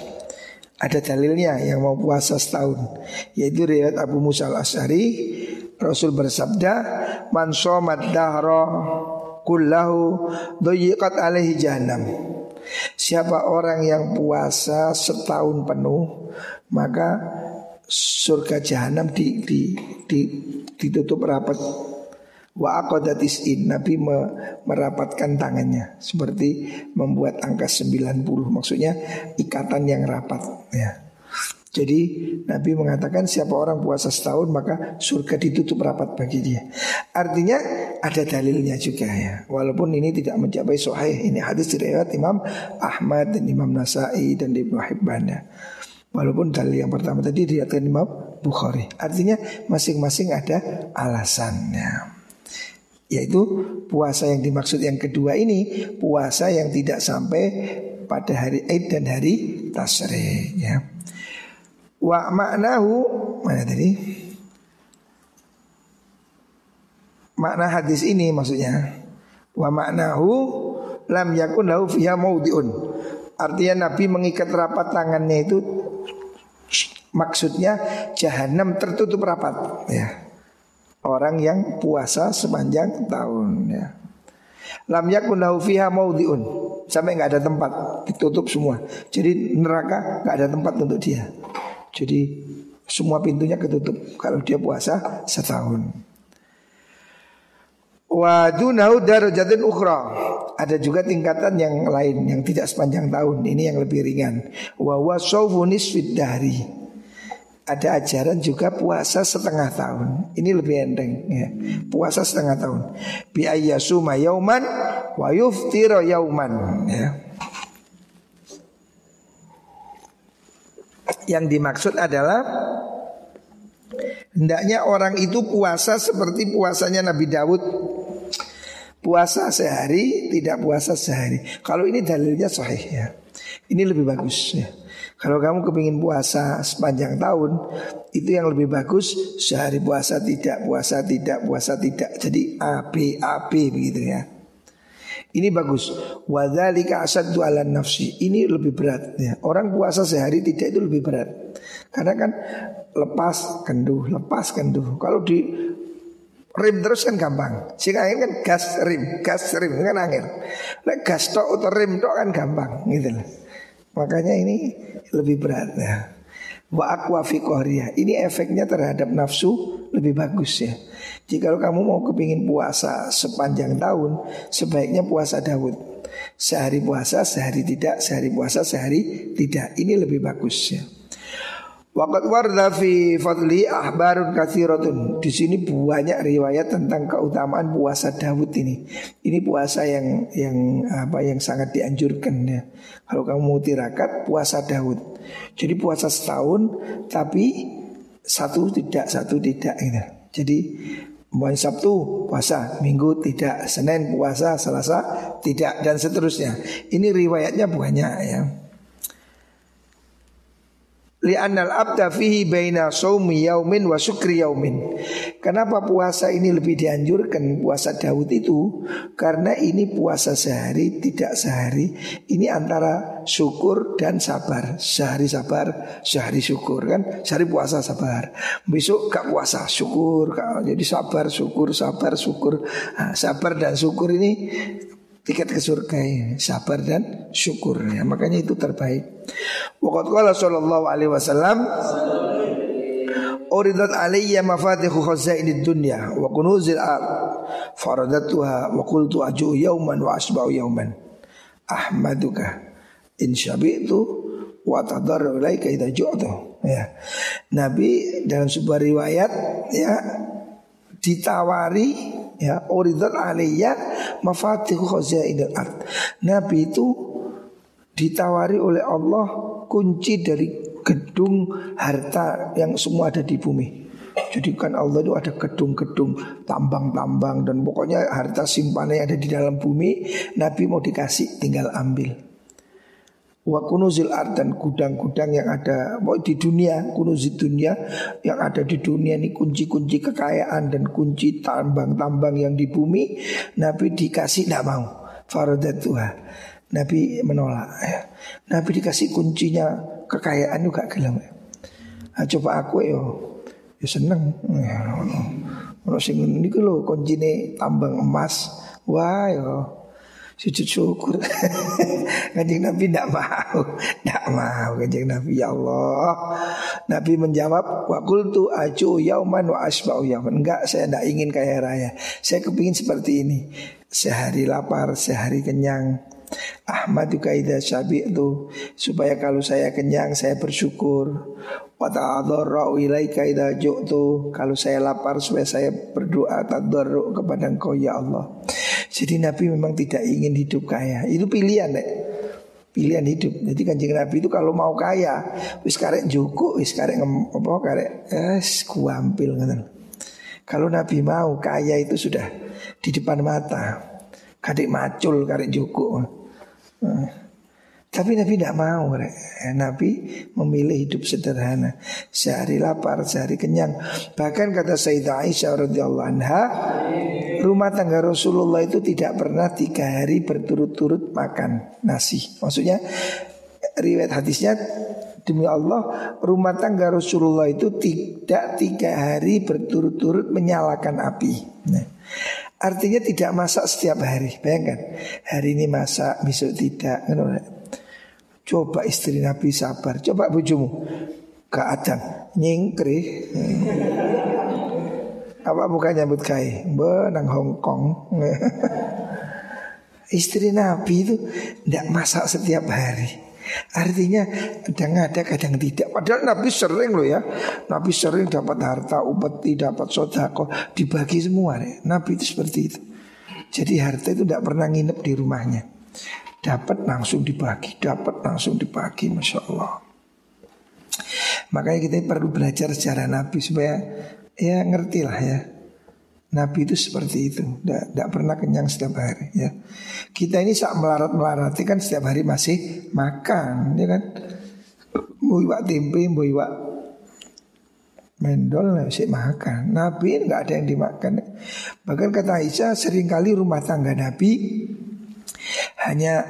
Ada dalilnya yang mau puasa setahun. Yaitu riwayat Abu Musa al-Ash'ari Rasul bersabda Man somat dahra kullahu doyiqat alaihi jahannam. Siapa orang yang puasa setahun penuh Maka surga jahanam di, di, di, ditutup rapat Wa aqadatis Nabi me, merapatkan tangannya seperti membuat angka 90 maksudnya ikatan yang rapat ya. Jadi Nabi mengatakan siapa orang puasa setahun maka surga ditutup rapat bagi dia. Artinya ada dalilnya juga ya. Walaupun ini tidak mencapai sahih. Ini hadis riwayat Imam Ahmad dan Imam Nasai dan Ibnu Hibban ya. Walaupun dalil yang pertama tadi diriwayatkan Imam Bukhari. Artinya masing-masing ada alasannya. Yaitu puasa yang dimaksud yang kedua ini puasa yang tidak sampai pada hari Eid dan hari Tasri ya. Wa maknahu mana tadi? Makna hadis ini maksudnya wa maknahu lam yakun lahu fiha maudiun. Artinya Nabi mengikat rapat tangannya itu maksudnya jahanam tertutup rapat ya orang yang puasa sepanjang tahun ya. Lam yakun lahu fiha maudhi'un. Sampai nggak ada tempat, ditutup semua. Jadi neraka nggak ada tempat untuk dia. Jadi semua pintunya ketutup kalau dia puasa setahun. Wa dunahu darajatin ukhra. Ada juga tingkatan yang lain yang tidak sepanjang tahun. Ini yang lebih ringan. Wa wa nisfid dahri ada ajaran juga puasa setengah tahun. Ini lebih enteng ya. Puasa setengah tahun. Bi ayyasuma yauman wa yuftira yauman ya. Yang dimaksud adalah hendaknya orang itu puasa seperti puasanya Nabi Dawud. Puasa sehari, tidak puasa sehari. Kalau ini dalilnya sahih ya. Ini lebih bagus ya. Kalau kamu kepingin puasa sepanjang tahun Itu yang lebih bagus Sehari puasa tidak, puasa tidak, puasa tidak Jadi A, B, begitu ya ini bagus. Wadzalika asaddu ala nafsi. Ini lebih berat ya. Orang puasa sehari tidak itu lebih berat. Karena kan lepas kenduh, lepas kenduh. Kalau di rim terus kan gampang. Sing angin kan gas rim, gas rim kan angin. Lek gas tok atau rim tok kan gampang gitu loh. Makanya ini lebih berat ya. Wa akwa fi Ini efeknya terhadap nafsu lebih bagus ya. Jika kamu mau kepingin puasa sepanjang tahun, sebaiknya puasa Daud. Sehari puasa, sehari tidak, sehari puasa, sehari tidak. Ini lebih bagus ya. Waqat warda fi fadli ahbarun kathiratun. Di sini banyak riwayat tentang keutamaan puasa Dawud ini. Ini puasa yang yang apa yang sangat dianjurkan ya. Kalau kamu mau tirakat puasa Dawud. Jadi puasa setahun tapi satu tidak satu tidak gitu. Jadi Mulai Sabtu puasa, Minggu tidak, Senin puasa, Selasa tidak dan seterusnya. Ini riwayatnya banyak ya li'annal abda fihi baina saumi yaumin wa syukri yaumin. Kenapa puasa ini lebih dianjurkan puasa Daud itu? Karena ini puasa sehari tidak sehari. Ini antara syukur dan sabar. Sehari sabar, sehari syukur kan? Sehari puasa sabar. Besok gak puasa syukur. Jadi sabar, syukur, sabar, syukur. Nah, sabar dan syukur ini tiket ke surga ya, sabar dan syukur ya. Makanya itu terbaik. Waqat qala sallallahu alaihi wasallam Uridat alayya mafatihu khazainid dunya wa kunuzil ard faradatuha wa qultu aju yauman wa asba'u yauman ahmaduka in syabi'tu wa tadarru ilaika idza ju'tu. Ya. Nabi dalam sebuah riwayat ya ditawari ya uridat aliyya mafatihu khazainil ard. Nabi itu ditawari oleh Allah kunci dari gedung harta yang semua ada di bumi. Jadi kan Allah itu ada gedung-gedung, tambang-tambang dan pokoknya harta simpanan yang ada di dalam bumi, Nabi mau dikasih tinggal ambil. Wa kunuzil ard dan gudang-gudang yang ada di dunia, kunuzil dunia yang ada di dunia ini kunci-kunci kekayaan dan kunci tambang-tambang yang di bumi, Nabi dikasih tidak mau. Faradatuha. Nabi menolak ya. Nabi dikasih kuncinya kekayaan juga gelam. Nah, coba aku yo ya seneng. Ya, ono sing niku tambang emas. Wah yo sujud syukur. kanjeng Nabi tidak mau, tidak mau kanjeng Nabi ya Allah. Nabi menjawab, wa qultu aju yauman wa asba'u yauman. Enggak, saya tidak ingin kaya raya. Saya kepingin seperti ini. Sehari lapar, sehari kenyang. Ahmadu kaidah syabi itu supaya kalau saya kenyang saya bersyukur. Wa ta'adzarra ilaika idza ju'tu. Kalau saya lapar supaya saya berdoa tadarru kepada Engkau ya Allah. Jadi Nabi memang tidak ingin hidup kaya. Itu pilihan, deh pilihan hidup. Jadi kanjeng Nabi itu kalau mau kaya, wis karek juku, wis karek apa karek es kuampil gitu. Kalau Nabi mau kaya itu sudah di depan mata. Kadek macul karek juku. Nah, tapi Nabi tidak mau Nabi memilih hidup sederhana. Sehari lapar, sehari kenyang. Bahkan kata Sayyidah Aisyah radhiyallahu anha Rumah tangga Rasulullah itu tidak pernah tiga hari berturut-turut makan nasi. Maksudnya riwayat hadisnya Demi Allah rumah tangga Rasulullah itu tidak tiga hari berturut-turut menyalakan api. Nah, Artinya tidak masak setiap hari. Bayangkan hari ini masak besok tidak Coba istri Nabi sabar. Coba bujumu Keadaan Nyingkri. Apa bukan nyambut kai Benang Hongkong Istri Nabi itu Tidak masak setiap hari. Artinya kadang ada kadang tidak. Padahal Nabi sering loh ya. Nabi sering dapat harta upeti Dapat sodako. Dibagi semua ya. Nabi itu seperti itu. Jadi harta itu tidak pernah nginep di rumahnya Dapat langsung dibagi, dapat langsung dibagi, masya Allah. Makanya kita perlu belajar secara Nabi supaya ya ngerti lah ya. Nabi itu seperti itu, tidak pernah kenyang setiap hari ya. Kita ini saat melarat melarati kan setiap hari masih makan, ya kan? Buiwak tempe, buiwak mendol masih makan. Nabi nggak ada yang dimakan. Bahkan kata Aisyah sering kali rumah tangga Nabi hanya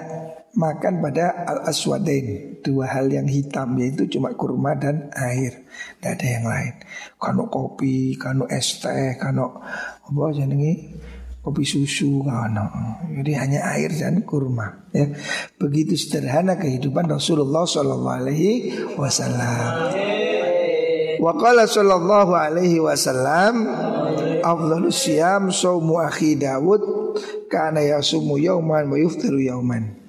makan pada al-aswadain Dua hal yang hitam yaitu cuma kurma dan air Tidak ada yang lain Kano kopi, kano es teh, kano apa jenengi kopi susu kano. Jadi hanya air dan kurma ya. Begitu sederhana kehidupan Rasulullah Sallallahu Alaihi Wasallam Wa qala sallallahu alaihi wasallam Afdhalus siyam saumu akhi Dawud Karena yasumu yauman wa yauman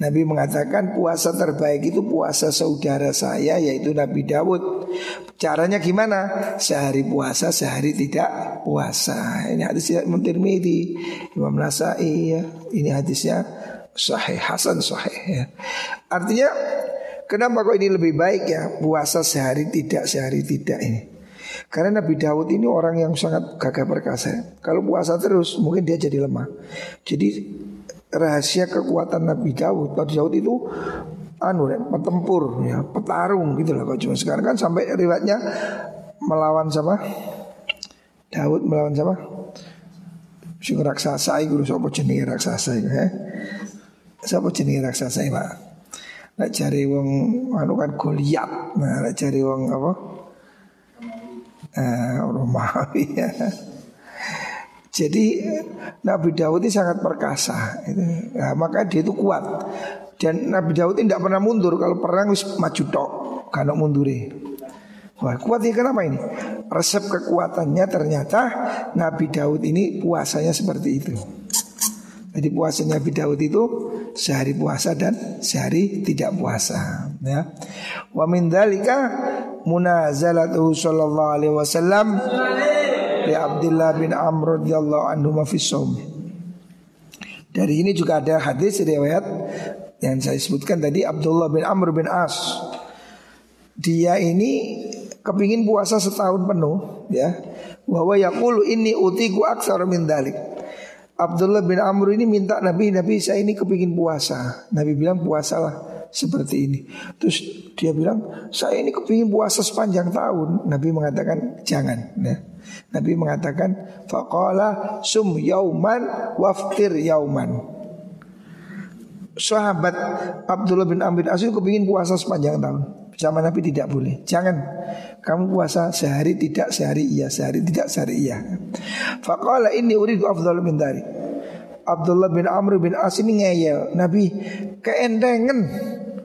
Nabi mengatakan puasa terbaik itu puasa saudara saya yaitu Nabi Dawud. Caranya gimana? Sehari puasa, sehari tidak puasa. Ini hadis Imam Tirmidzi, Imam Nasai ya. Ini hadisnya sahih Hasan sahih ya. Artinya kenapa kok ini lebih baik ya puasa sehari tidak sehari tidak ini? Karena Nabi Daud ini orang yang sangat gagah perkasa. Kalau puasa terus mungkin dia jadi lemah. Jadi rahasia kekuatan Nabi Daud, Nabi Daud itu anu petempur ya, petarung gitu lah cuma sekarang kan sampai riwayatnya melawan sama Daud melawan sama sing raksasa iku sapa jenenge raksasa iku ya. Sapa jenenge raksasa Pak? Nek cari wong anu kan Goliat. Nah, nek cari wong apa? Eh, Romawi ya. Jadi Nabi Daud ini sangat perkasa itu. Nah, maka dia itu kuat Dan Nabi Daud ini tidak pernah mundur Kalau perang harus maju tok Karena munduri Wah kuat ini kenapa ini Resep kekuatannya ternyata Nabi Daud ini puasanya seperti itu Jadi puasanya Nabi Daud itu Sehari puasa dan sehari tidak puasa ya. Wa min dalika munazalatuhu sallallahu alaihi wasallam li Abdullah bin Amr radhiyallahu anhu mafisum. Dari ini juga ada hadis riwayat yang saya sebutkan tadi Abdullah bin Amr bin As. Dia ini kepingin puasa setahun penuh ya. Bahwa yaqulu inni utiku aksar min dalik. Abdullah bin Amr ini minta Nabi, Nabi saya ini kepingin puasa. Nabi bilang puasalah seperti ini. Terus dia bilang, saya ini kepingin puasa sepanjang tahun. Nabi mengatakan jangan. Ya. Nabi mengatakan, faqala sum yauman waftir yauman. Sahabat Abdullah bin Amr bin As kepingin puasa sepanjang tahun. Sama Nabi tidak boleh. Jangan kamu puasa sehari tidak sehari iya, sehari tidak sehari iya. Faqala ini uridu afdal min dari. Abdullah bin Amr bin As ini ngeyel Nabi keendengan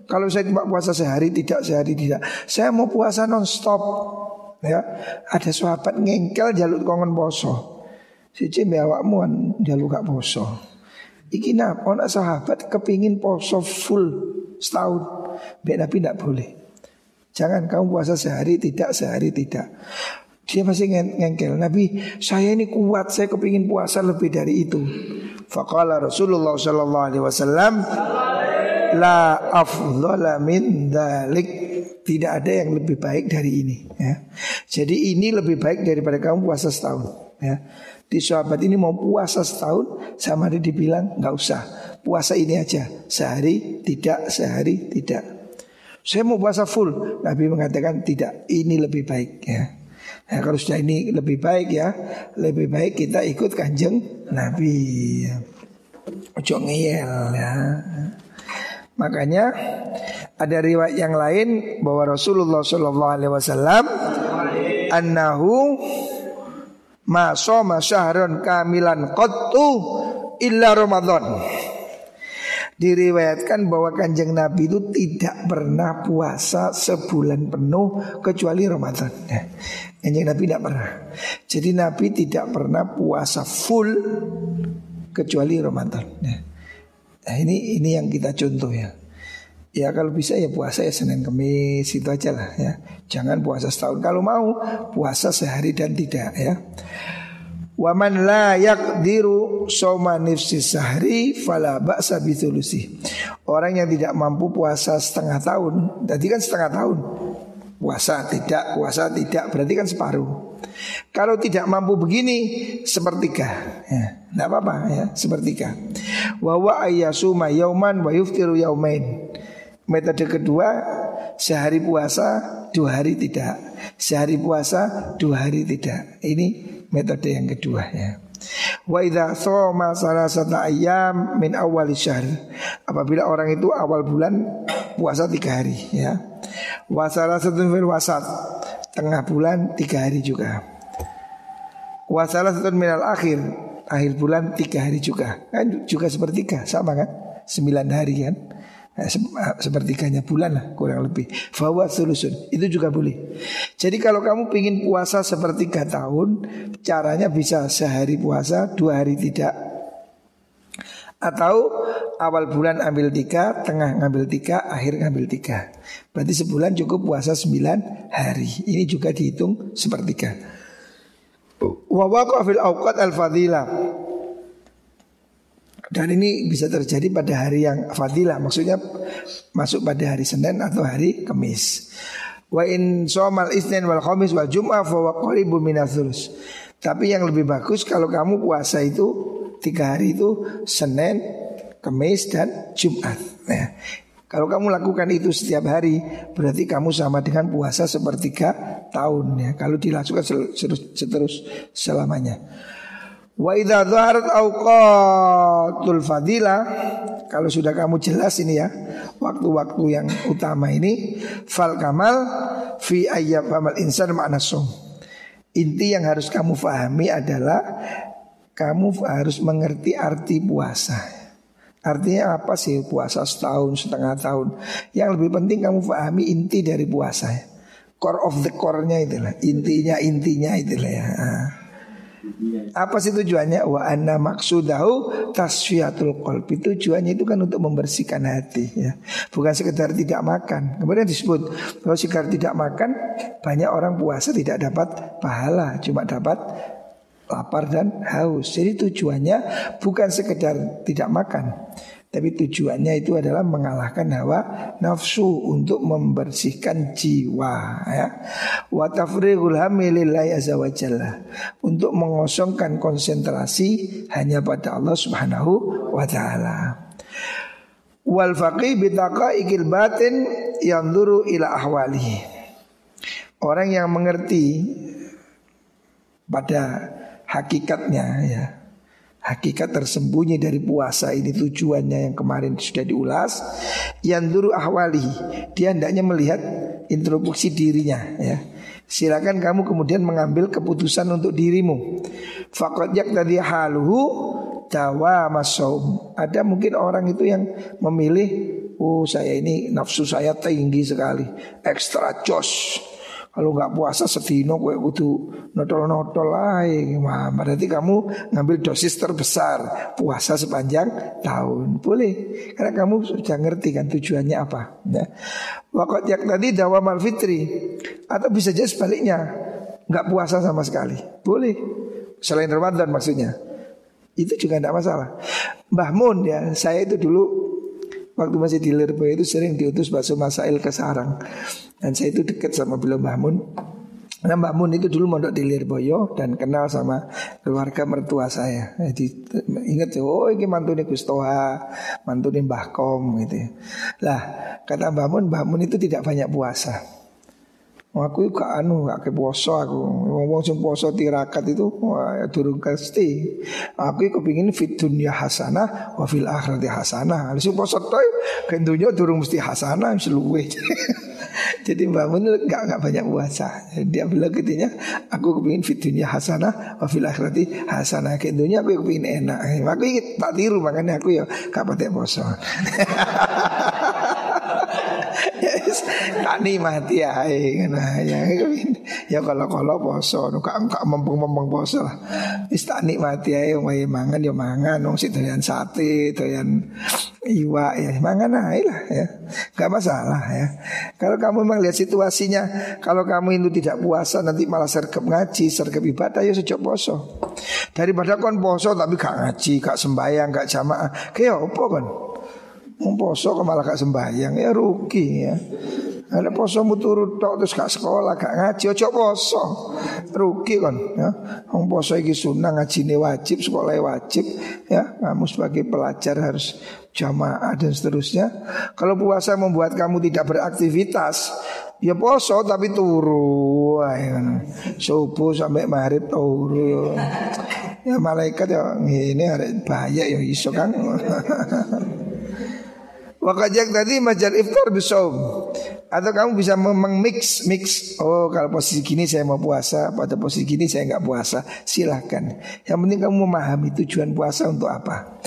Kalau saya cuma puasa sehari tidak sehari tidak. Saya mau puasa non stop. Ya, ada sahabat ngengkel jaluk kongen poso. Siji awakmu kan jaluk gak poso. Iki napa nak sahabat kepingin poso full setahun. Mbak Nabi tidak boleh. Jangan kamu puasa sehari tidak sehari tidak. Dia masih ngengkel Nabi saya ini kuat Saya kepingin puasa lebih dari itu Faqala Rasulullah Sallallahu Alaihi Wasallam La afdhala min dalik Tidak ada yang lebih baik dari ini ya. Jadi ini lebih baik daripada kamu puasa setahun ya. Di sahabat ini mau puasa setahun Sama dia dibilang nggak usah Puasa ini aja Sehari tidak, sehari tidak Saya mau puasa full Nabi mengatakan tidak Ini lebih baik ya Nah, kalau sudah ini lebih baik ya, lebih baik kita ikut kanjeng Nabi. Ojo ngeyel ya. Makanya ada riwayat yang lain bahwa Rasulullah Shallallahu Alaihi Wasallam annahu masoma syahron kamilan qattu illa Ramadan. Diriwayatkan bahwa kanjeng Nabi itu tidak pernah puasa sebulan penuh kecuali Ramadan. Nah, Kanjeng Nabi tidak pernah. Jadi Nabi tidak pernah puasa full kecuali Ramadan. Nah, nah ini ini yang kita contoh ya. Ya kalau bisa ya puasa ya Senin Kamis itu aja lah ya. Jangan puasa setahun. Kalau mau puasa sehari dan tidak ya. Waman la yakdiru soma nifsi sahri fala ba'sa bithulusi. Orang yang tidak mampu puasa setengah tahun, tadi kan setengah tahun. Puasa tidak, puasa tidak Berarti kan separuh Kalau tidak mampu begini Sepertiga ya, Tidak apa-apa ya Sepertiga Wawa ayyasuma yauman wa yuftiru yaumain Metode kedua Sehari puasa Dua hari tidak Sehari puasa Dua hari tidak Ini metode yang kedua ya Wa idza shoma salasata ayyam min awal syahr. Apabila orang itu awal bulan puasa tiga hari ya. Wa salasatun fil wasat. Tengah bulan tiga hari juga. Wa salasatun minal akhir. Akhir bulan tiga hari juga. Kan juga sepertiga sama kan? Sembilan hari kan? Nah, sepertiganya bulan lah kurang lebih. Fawa solusun itu juga boleh. Jadi kalau kamu ingin puasa sepertiga tahun, caranya bisa sehari puasa, dua hari tidak. Atau awal bulan ambil tiga, tengah ngambil tiga, akhir ngambil tiga. Berarti sebulan cukup puasa sembilan hari. Ini juga dihitung sepertiga. Wawaqa awqat al-fadilah dan ini bisa terjadi pada hari yang fadilah Maksudnya masuk pada hari Senin atau hari Kamis Wa in somal isnin wal khamis wal jum'ah fa qaribun minathulus Tapi yang lebih bagus kalau kamu puasa itu Tiga hari itu Senin, Kamis dan Jumat nah, Kalau kamu lakukan itu setiap hari Berarti kamu sama dengan puasa sepertiga tahun ya Kalau dilakukan seterus selamanya Wa idza dhaharat awqatul fadilah kalau sudah kamu jelas ini ya waktu-waktu yang utama ini fal kamal fi ayyam amal insan makna. Inti yang harus kamu fahami adalah kamu harus mengerti arti puasa. Artinya apa sih puasa setahun, setengah tahun Yang lebih penting kamu fahami inti dari puasa Core of the core-nya itulah Intinya, intinya itulah ya apa sih tujuannya? Wa anna maksudahu tasfiyatul qalbi. Tujuannya itu kan untuk membersihkan hati ya. Bukan sekedar tidak makan. Kemudian disebut kalau sekedar tidak makan banyak orang puasa tidak dapat pahala, cuma dapat lapar dan haus. Jadi tujuannya bukan sekedar tidak makan, tapi tujuannya itu adalah mengalahkan hawa nafsu untuk membersihkan jiwa ya. Wa tafrighul azza wa jalla. Untuk mengosongkan konsentrasi hanya pada Allah Subhanahu wa taala. Wal faqih bitaqaiqil batin yanzuru ila ahwalihi. Orang yang mengerti pada hakikatnya ya. Hakikat tersembunyi dari puasa ini tujuannya yang kemarin sudah diulas. Yang dulu ahwali dia hendaknya melihat introduksi dirinya ya. Silakan kamu kemudian mengambil keputusan untuk dirimu. Fakot yak tadi haluhu dawa masaum ada mungkin orang itu yang memilih Oh saya ini nafsu saya tinggi sekali Ekstra jos kalau nggak puasa sedino gue kudu notol-notol lagi. Wah, berarti kamu ngambil dosis terbesar puasa sepanjang tahun. Boleh. Karena kamu sudah ngerti kan tujuannya apa. Ya. Yang tadi dawamal fitri atau bisa jadi sebaliknya nggak puasa sama sekali. Boleh. Selain Ramadan maksudnya. Itu juga tidak masalah. Mbah Mun ya, saya itu dulu Waktu masih di Lirboyo itu sering diutus bakso Masail ke Sarang Dan saya itu dekat sama beliau Mbah Mun Nah Mbak Mun itu dulu mondok di Lirboyo dan kenal sama keluarga mertua saya. Jadi ingat ya, oh ini mantu nih Gustoha, mantu nih Mbah Kom gitu. Ya. Lah kata Mbak Mun, Mbak Mun itu tidak banyak puasa. Aku gak anu gak ke poso aku. Ngomong sing poso tirakat itu wah durung pasti. Aku kepingin fit dunia hasanah wa fil akhirati hasanah. Sing poso toy ke dunia durung mesti hasanah seluwe. Jadi Mbak Mun gak, gak banyak puasa. Dia bilang ketinya aku kepingin fit dunia hasanah wa fil akhirati hasanah. Ke dunia aku kepingin enak. Aku tak tiru makanya aku ya gak poso. tak nikmati ya ya ya kalau kalau poso. Nu kak kak mempeng mempeng poso lah. Wis tak nikmati ae wong mangan ya mangan. Wong sik doyan sate doyan iwa ya. Mangan ae lah ya. Nggak masalah ya. Kalau kamu memang lihat situasinya kalau kamu itu tidak puasa nanti malah sergap ngaji sergap ibadah ya sejak poso. Daripada kon poso tapi gak ngaji gak sembahyang gak jamaah. Kayak apa kan Mau poso kok malah gak sembahyang ya rugi ya. Ada poso turut tok terus gak sekolah gak ngaji ojo poso. Rugi kan ya. Wong poso iki sunnah ngajine wajib, sekolah wajib ya. Kamu sebagai pelajar harus jamaah dan seterusnya. Kalau puasa membuat kamu tidak beraktivitas, ya poso tapi turu. Ya. Subuh sampai maghrib turu. Ya malaikat ya ini ada bahaya ya iso kan. Wakajak tadi majal iftar bisaum. Atau kamu bisa mix mix. Oh kalau posisi gini saya mau puasa Pada posisi gini saya nggak puasa. Silahkan. Yang penting kamu memahami tujuan puasa untuk apa.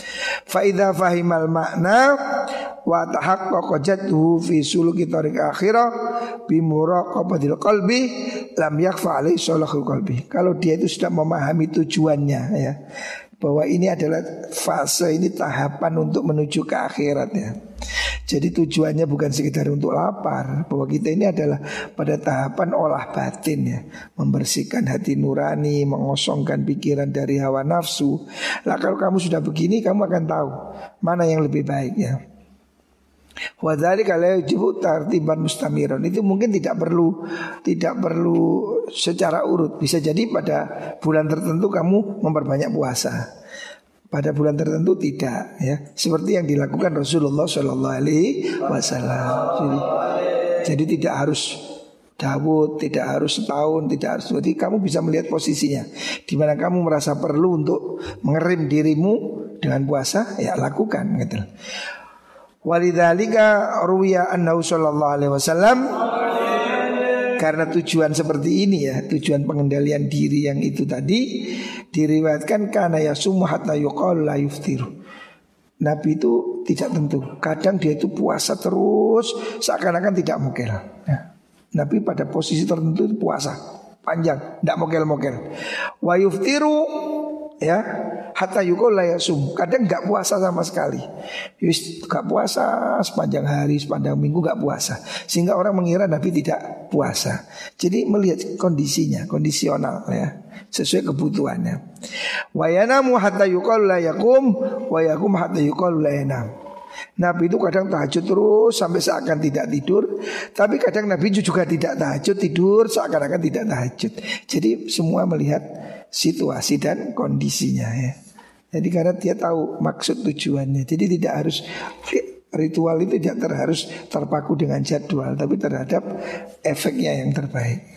Faidah fahimal makna Wa tahaqqaqa jadduhu fi suluki tariq akhirah Bi muraqabatil Lam yakfa alaihi salahul qalbi. Kalau dia itu sudah memahami tujuannya ya. Bahwa ini adalah fase ini tahapan untuk menuju ke akhirat ya. Jadi tujuannya bukan sekedar untuk lapar, bahwa kita ini adalah pada tahapan olah batin ya, membersihkan hati nurani, mengosongkan pikiran dari hawa nafsu. Lah kalau kamu sudah begini, kamu akan tahu mana yang lebih baik ya. Wadali kalau jibut tartiban mustamiron itu mungkin tidak perlu tidak perlu secara urut bisa jadi pada bulan tertentu kamu memperbanyak puasa pada bulan tertentu tidak ya. Seperti yang dilakukan Rasulullah Shallallahu Alaihi Wasallam. Jadi, jadi tidak harus Dawud tidak harus setahun tidak harus jadi kamu bisa melihat posisinya. Di mana kamu merasa perlu untuk mengerim dirimu dengan puasa ya lakukan gitu. Walidhalika ruwiya annahu sallallahu alaihi wasallam. Karena tujuan seperti ini ya, tujuan pengendalian diri yang itu tadi diriwayatkan karena ya hatta yuqal la yuftiru. Nabi itu tidak tentu. Kadang dia itu puasa terus seakan-akan tidak mokel. Ya. Nabi pada posisi tertentu itu puasa panjang, tidak mokel-mokel. Wa yuftiru ya hatta yukul layasum kadang nggak puasa sama sekali. Yus nggak puasa sepanjang hari sepanjang minggu nggak puasa. Sehingga orang mengira Nabi tidak puasa. Jadi melihat kondisinya kondisional ya sesuai kebutuhannya. Wayanamu hatta yukul layakum wayakum hatta yukul layanam Nabi itu kadang tahajud terus sampai seakan tidak tidur. Tapi kadang Nabi juga tidak tahajud tidur seakan-akan tidak tahajud. Jadi semua melihat situasi dan kondisinya ya. Jadi karena dia tahu maksud tujuannya. Jadi tidak harus ritual itu tidak harus terpaku dengan jadwal, tapi terhadap efeknya yang terbaik.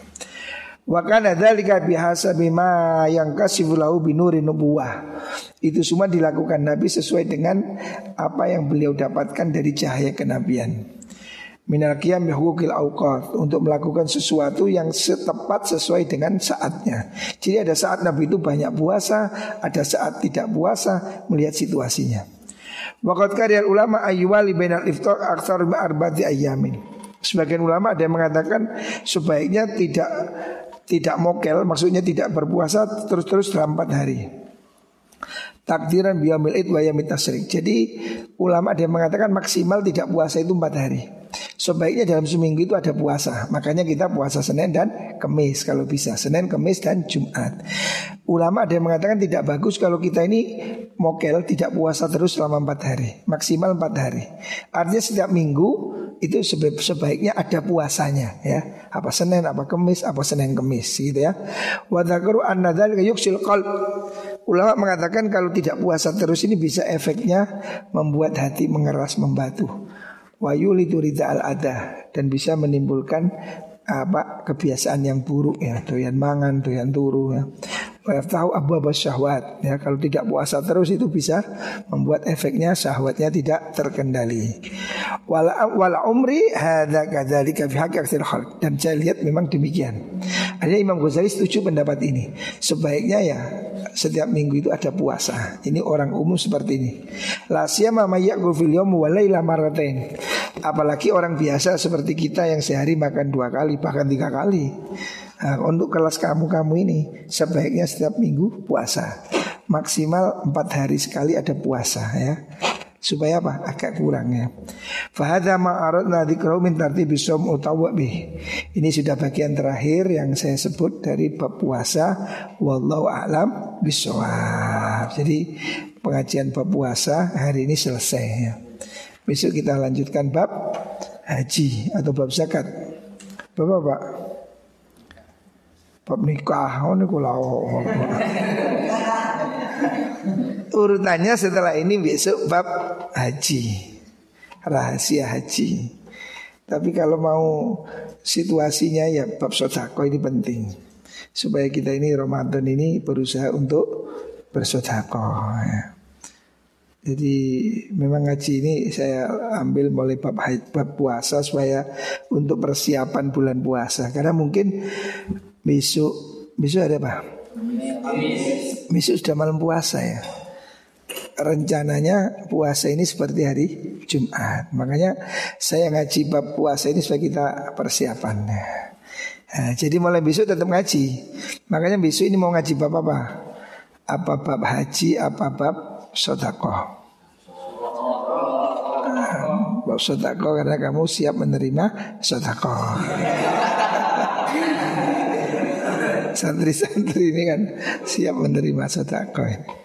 Wa kana dzalika bihasabi ma yang kasifulahu binuri nubuwah. Itu semua dilakukan Nabi sesuai dengan apa yang beliau dapatkan dari cahaya kenabian minal qiyam hukukil awqat untuk melakukan sesuatu yang setepat sesuai dengan saatnya. Jadi ada saat Nabi itu banyak puasa, ada saat tidak puasa melihat situasinya. Waqat karya ulama ayyuwali bainal iftar aktsar arba'ati ayamin. Sebagian ulama ada yang mengatakan sebaiknya tidak tidak mokel, maksudnya tidak berpuasa terus-terus dalam empat hari. Takdiran biamil id wa Jadi ulama ada yang mengatakan maksimal tidak puasa itu empat hari. Sebaiknya dalam seminggu itu ada puasa. Makanya kita puasa Senin dan Kemis kalau bisa. Senin, Kemis dan Jumat. Ulama ada yang mengatakan tidak bagus kalau kita ini mokel tidak puasa terus selama empat hari. Maksimal empat hari. Artinya setiap minggu itu sebaiknya ada puasanya ya. Apa Senin, apa Kemis, apa Senin Kemis gitu ya. Wadakaru an-nadhal yuksil qalb. Ulama mengatakan kalau tidak puasa terus ini bisa efeknya membuat hati mengeras membatu wayulidu rida al ada dan bisa menimbulkan apa kebiasaan yang buruk ya. Doyan mangan doyan turu ya. Tahu abu syahwat. Ya kalau tidak puasa terus itu bisa membuat efeknya syahwatnya tidak terkendali. Wala umri hadza kadzalika fi dan saya lihat memang demikian ada Imam Ghazali setuju pendapat ini. Sebaiknya ya setiap minggu itu ada puasa. Ini orang umum seperti ini. La siyama mayyakul apalagi orang biasa seperti kita yang sehari makan dua kali bahkan tiga kali. Nah, untuk kelas kamu-kamu ini sebaiknya setiap minggu puasa. Maksimal empat hari sekali ada puasa ya. Supaya apa? Agak kurang ya. Fahadha ma'aradna dikrau min tartibi som utawabih. Ini sudah bagian terakhir yang saya sebut dari bab puasa. Wallahu a'lam bisawab. Jadi pengajian bab puasa hari ini selesai ya. Besok kita lanjutkan bab haji atau bab zakat. Bapak-bapak. Bab nikah oh niku Urutannya setelah ini besok bab haji. Rahasia haji. Tapi kalau mau situasinya ya bab sodako ini penting. Supaya kita ini Ramadan ini berusaha untuk bersodako ya. Jadi memang ngaji ini saya ambil mulai bab, bab puasa supaya untuk persiapan bulan puasa. Karena mungkin Besok Besok ada apa? Besok sudah malam puasa ya Rencananya puasa ini seperti hari Jumat. Makanya saya ngaji bab puasa ini supaya kita persiapan. Nah, Jadi mulai besok tetap ngaji. Makanya besok ini mau ngaji bab apa? Apa bab haji, apa bab sodakoh Bab sodakoh karena kamu siap menerima sodakoh Santri-santri ini kan siap menerima sodako ini.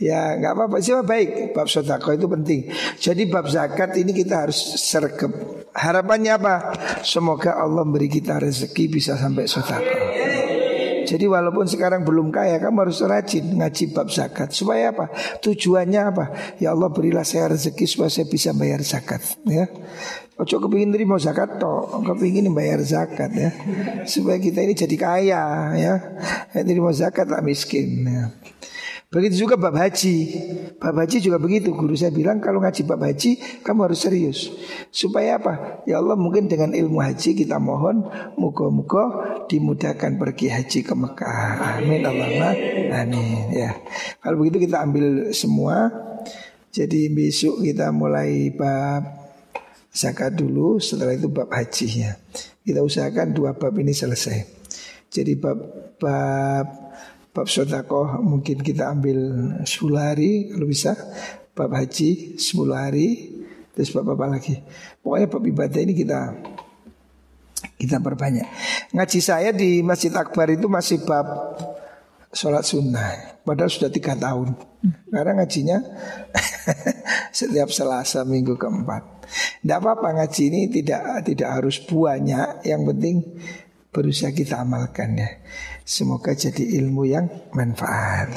Ya nggak apa-apa sih baik Bab sodako itu penting Jadi bab zakat ini kita harus sergap Harapannya apa? Semoga Allah beri kita rezeki bisa sampai sodako jadi walaupun sekarang belum kaya Kamu harus rajin ngaji bab zakat Supaya apa? Tujuannya apa? Ya Allah berilah saya rezeki supaya saya bisa bayar zakat ya Ojo kepingin terima zakat toh, kepingin bayar zakat ya, supaya kita ini jadi kaya ya. Terima zakat tak miskin. Ya. Begitu juga bab haji. Bab haji juga begitu. Guru saya bilang kalau ngaji bab haji kamu harus serius. Supaya apa? Ya Allah mungkin dengan ilmu haji kita mohon muka-muka dimudahkan pergi haji ke Mekah. Amin Allahumma amin ya. Kalau begitu kita ambil semua. Jadi besok kita mulai bab zakat dulu, setelah itu bab haji ya. Kita usahakan dua bab ini selesai. Jadi bab bab bab sodakoh mungkin kita ambil 10 hari kalau bisa. Bab haji 10 hari. Terus bab apa lagi? Pokoknya bab ibadah ini kita kita perbanyak. Ngaji saya di Masjid Akbar itu masih bab sholat sunnah. Padahal sudah tiga tahun. Karena ngajinya setiap Selasa minggu keempat. Tidak apa-apa ngaji ini tidak tidak harus banyak, yang penting berusaha kita amalkan ya. Semoga jadi ilmu yang manfaat.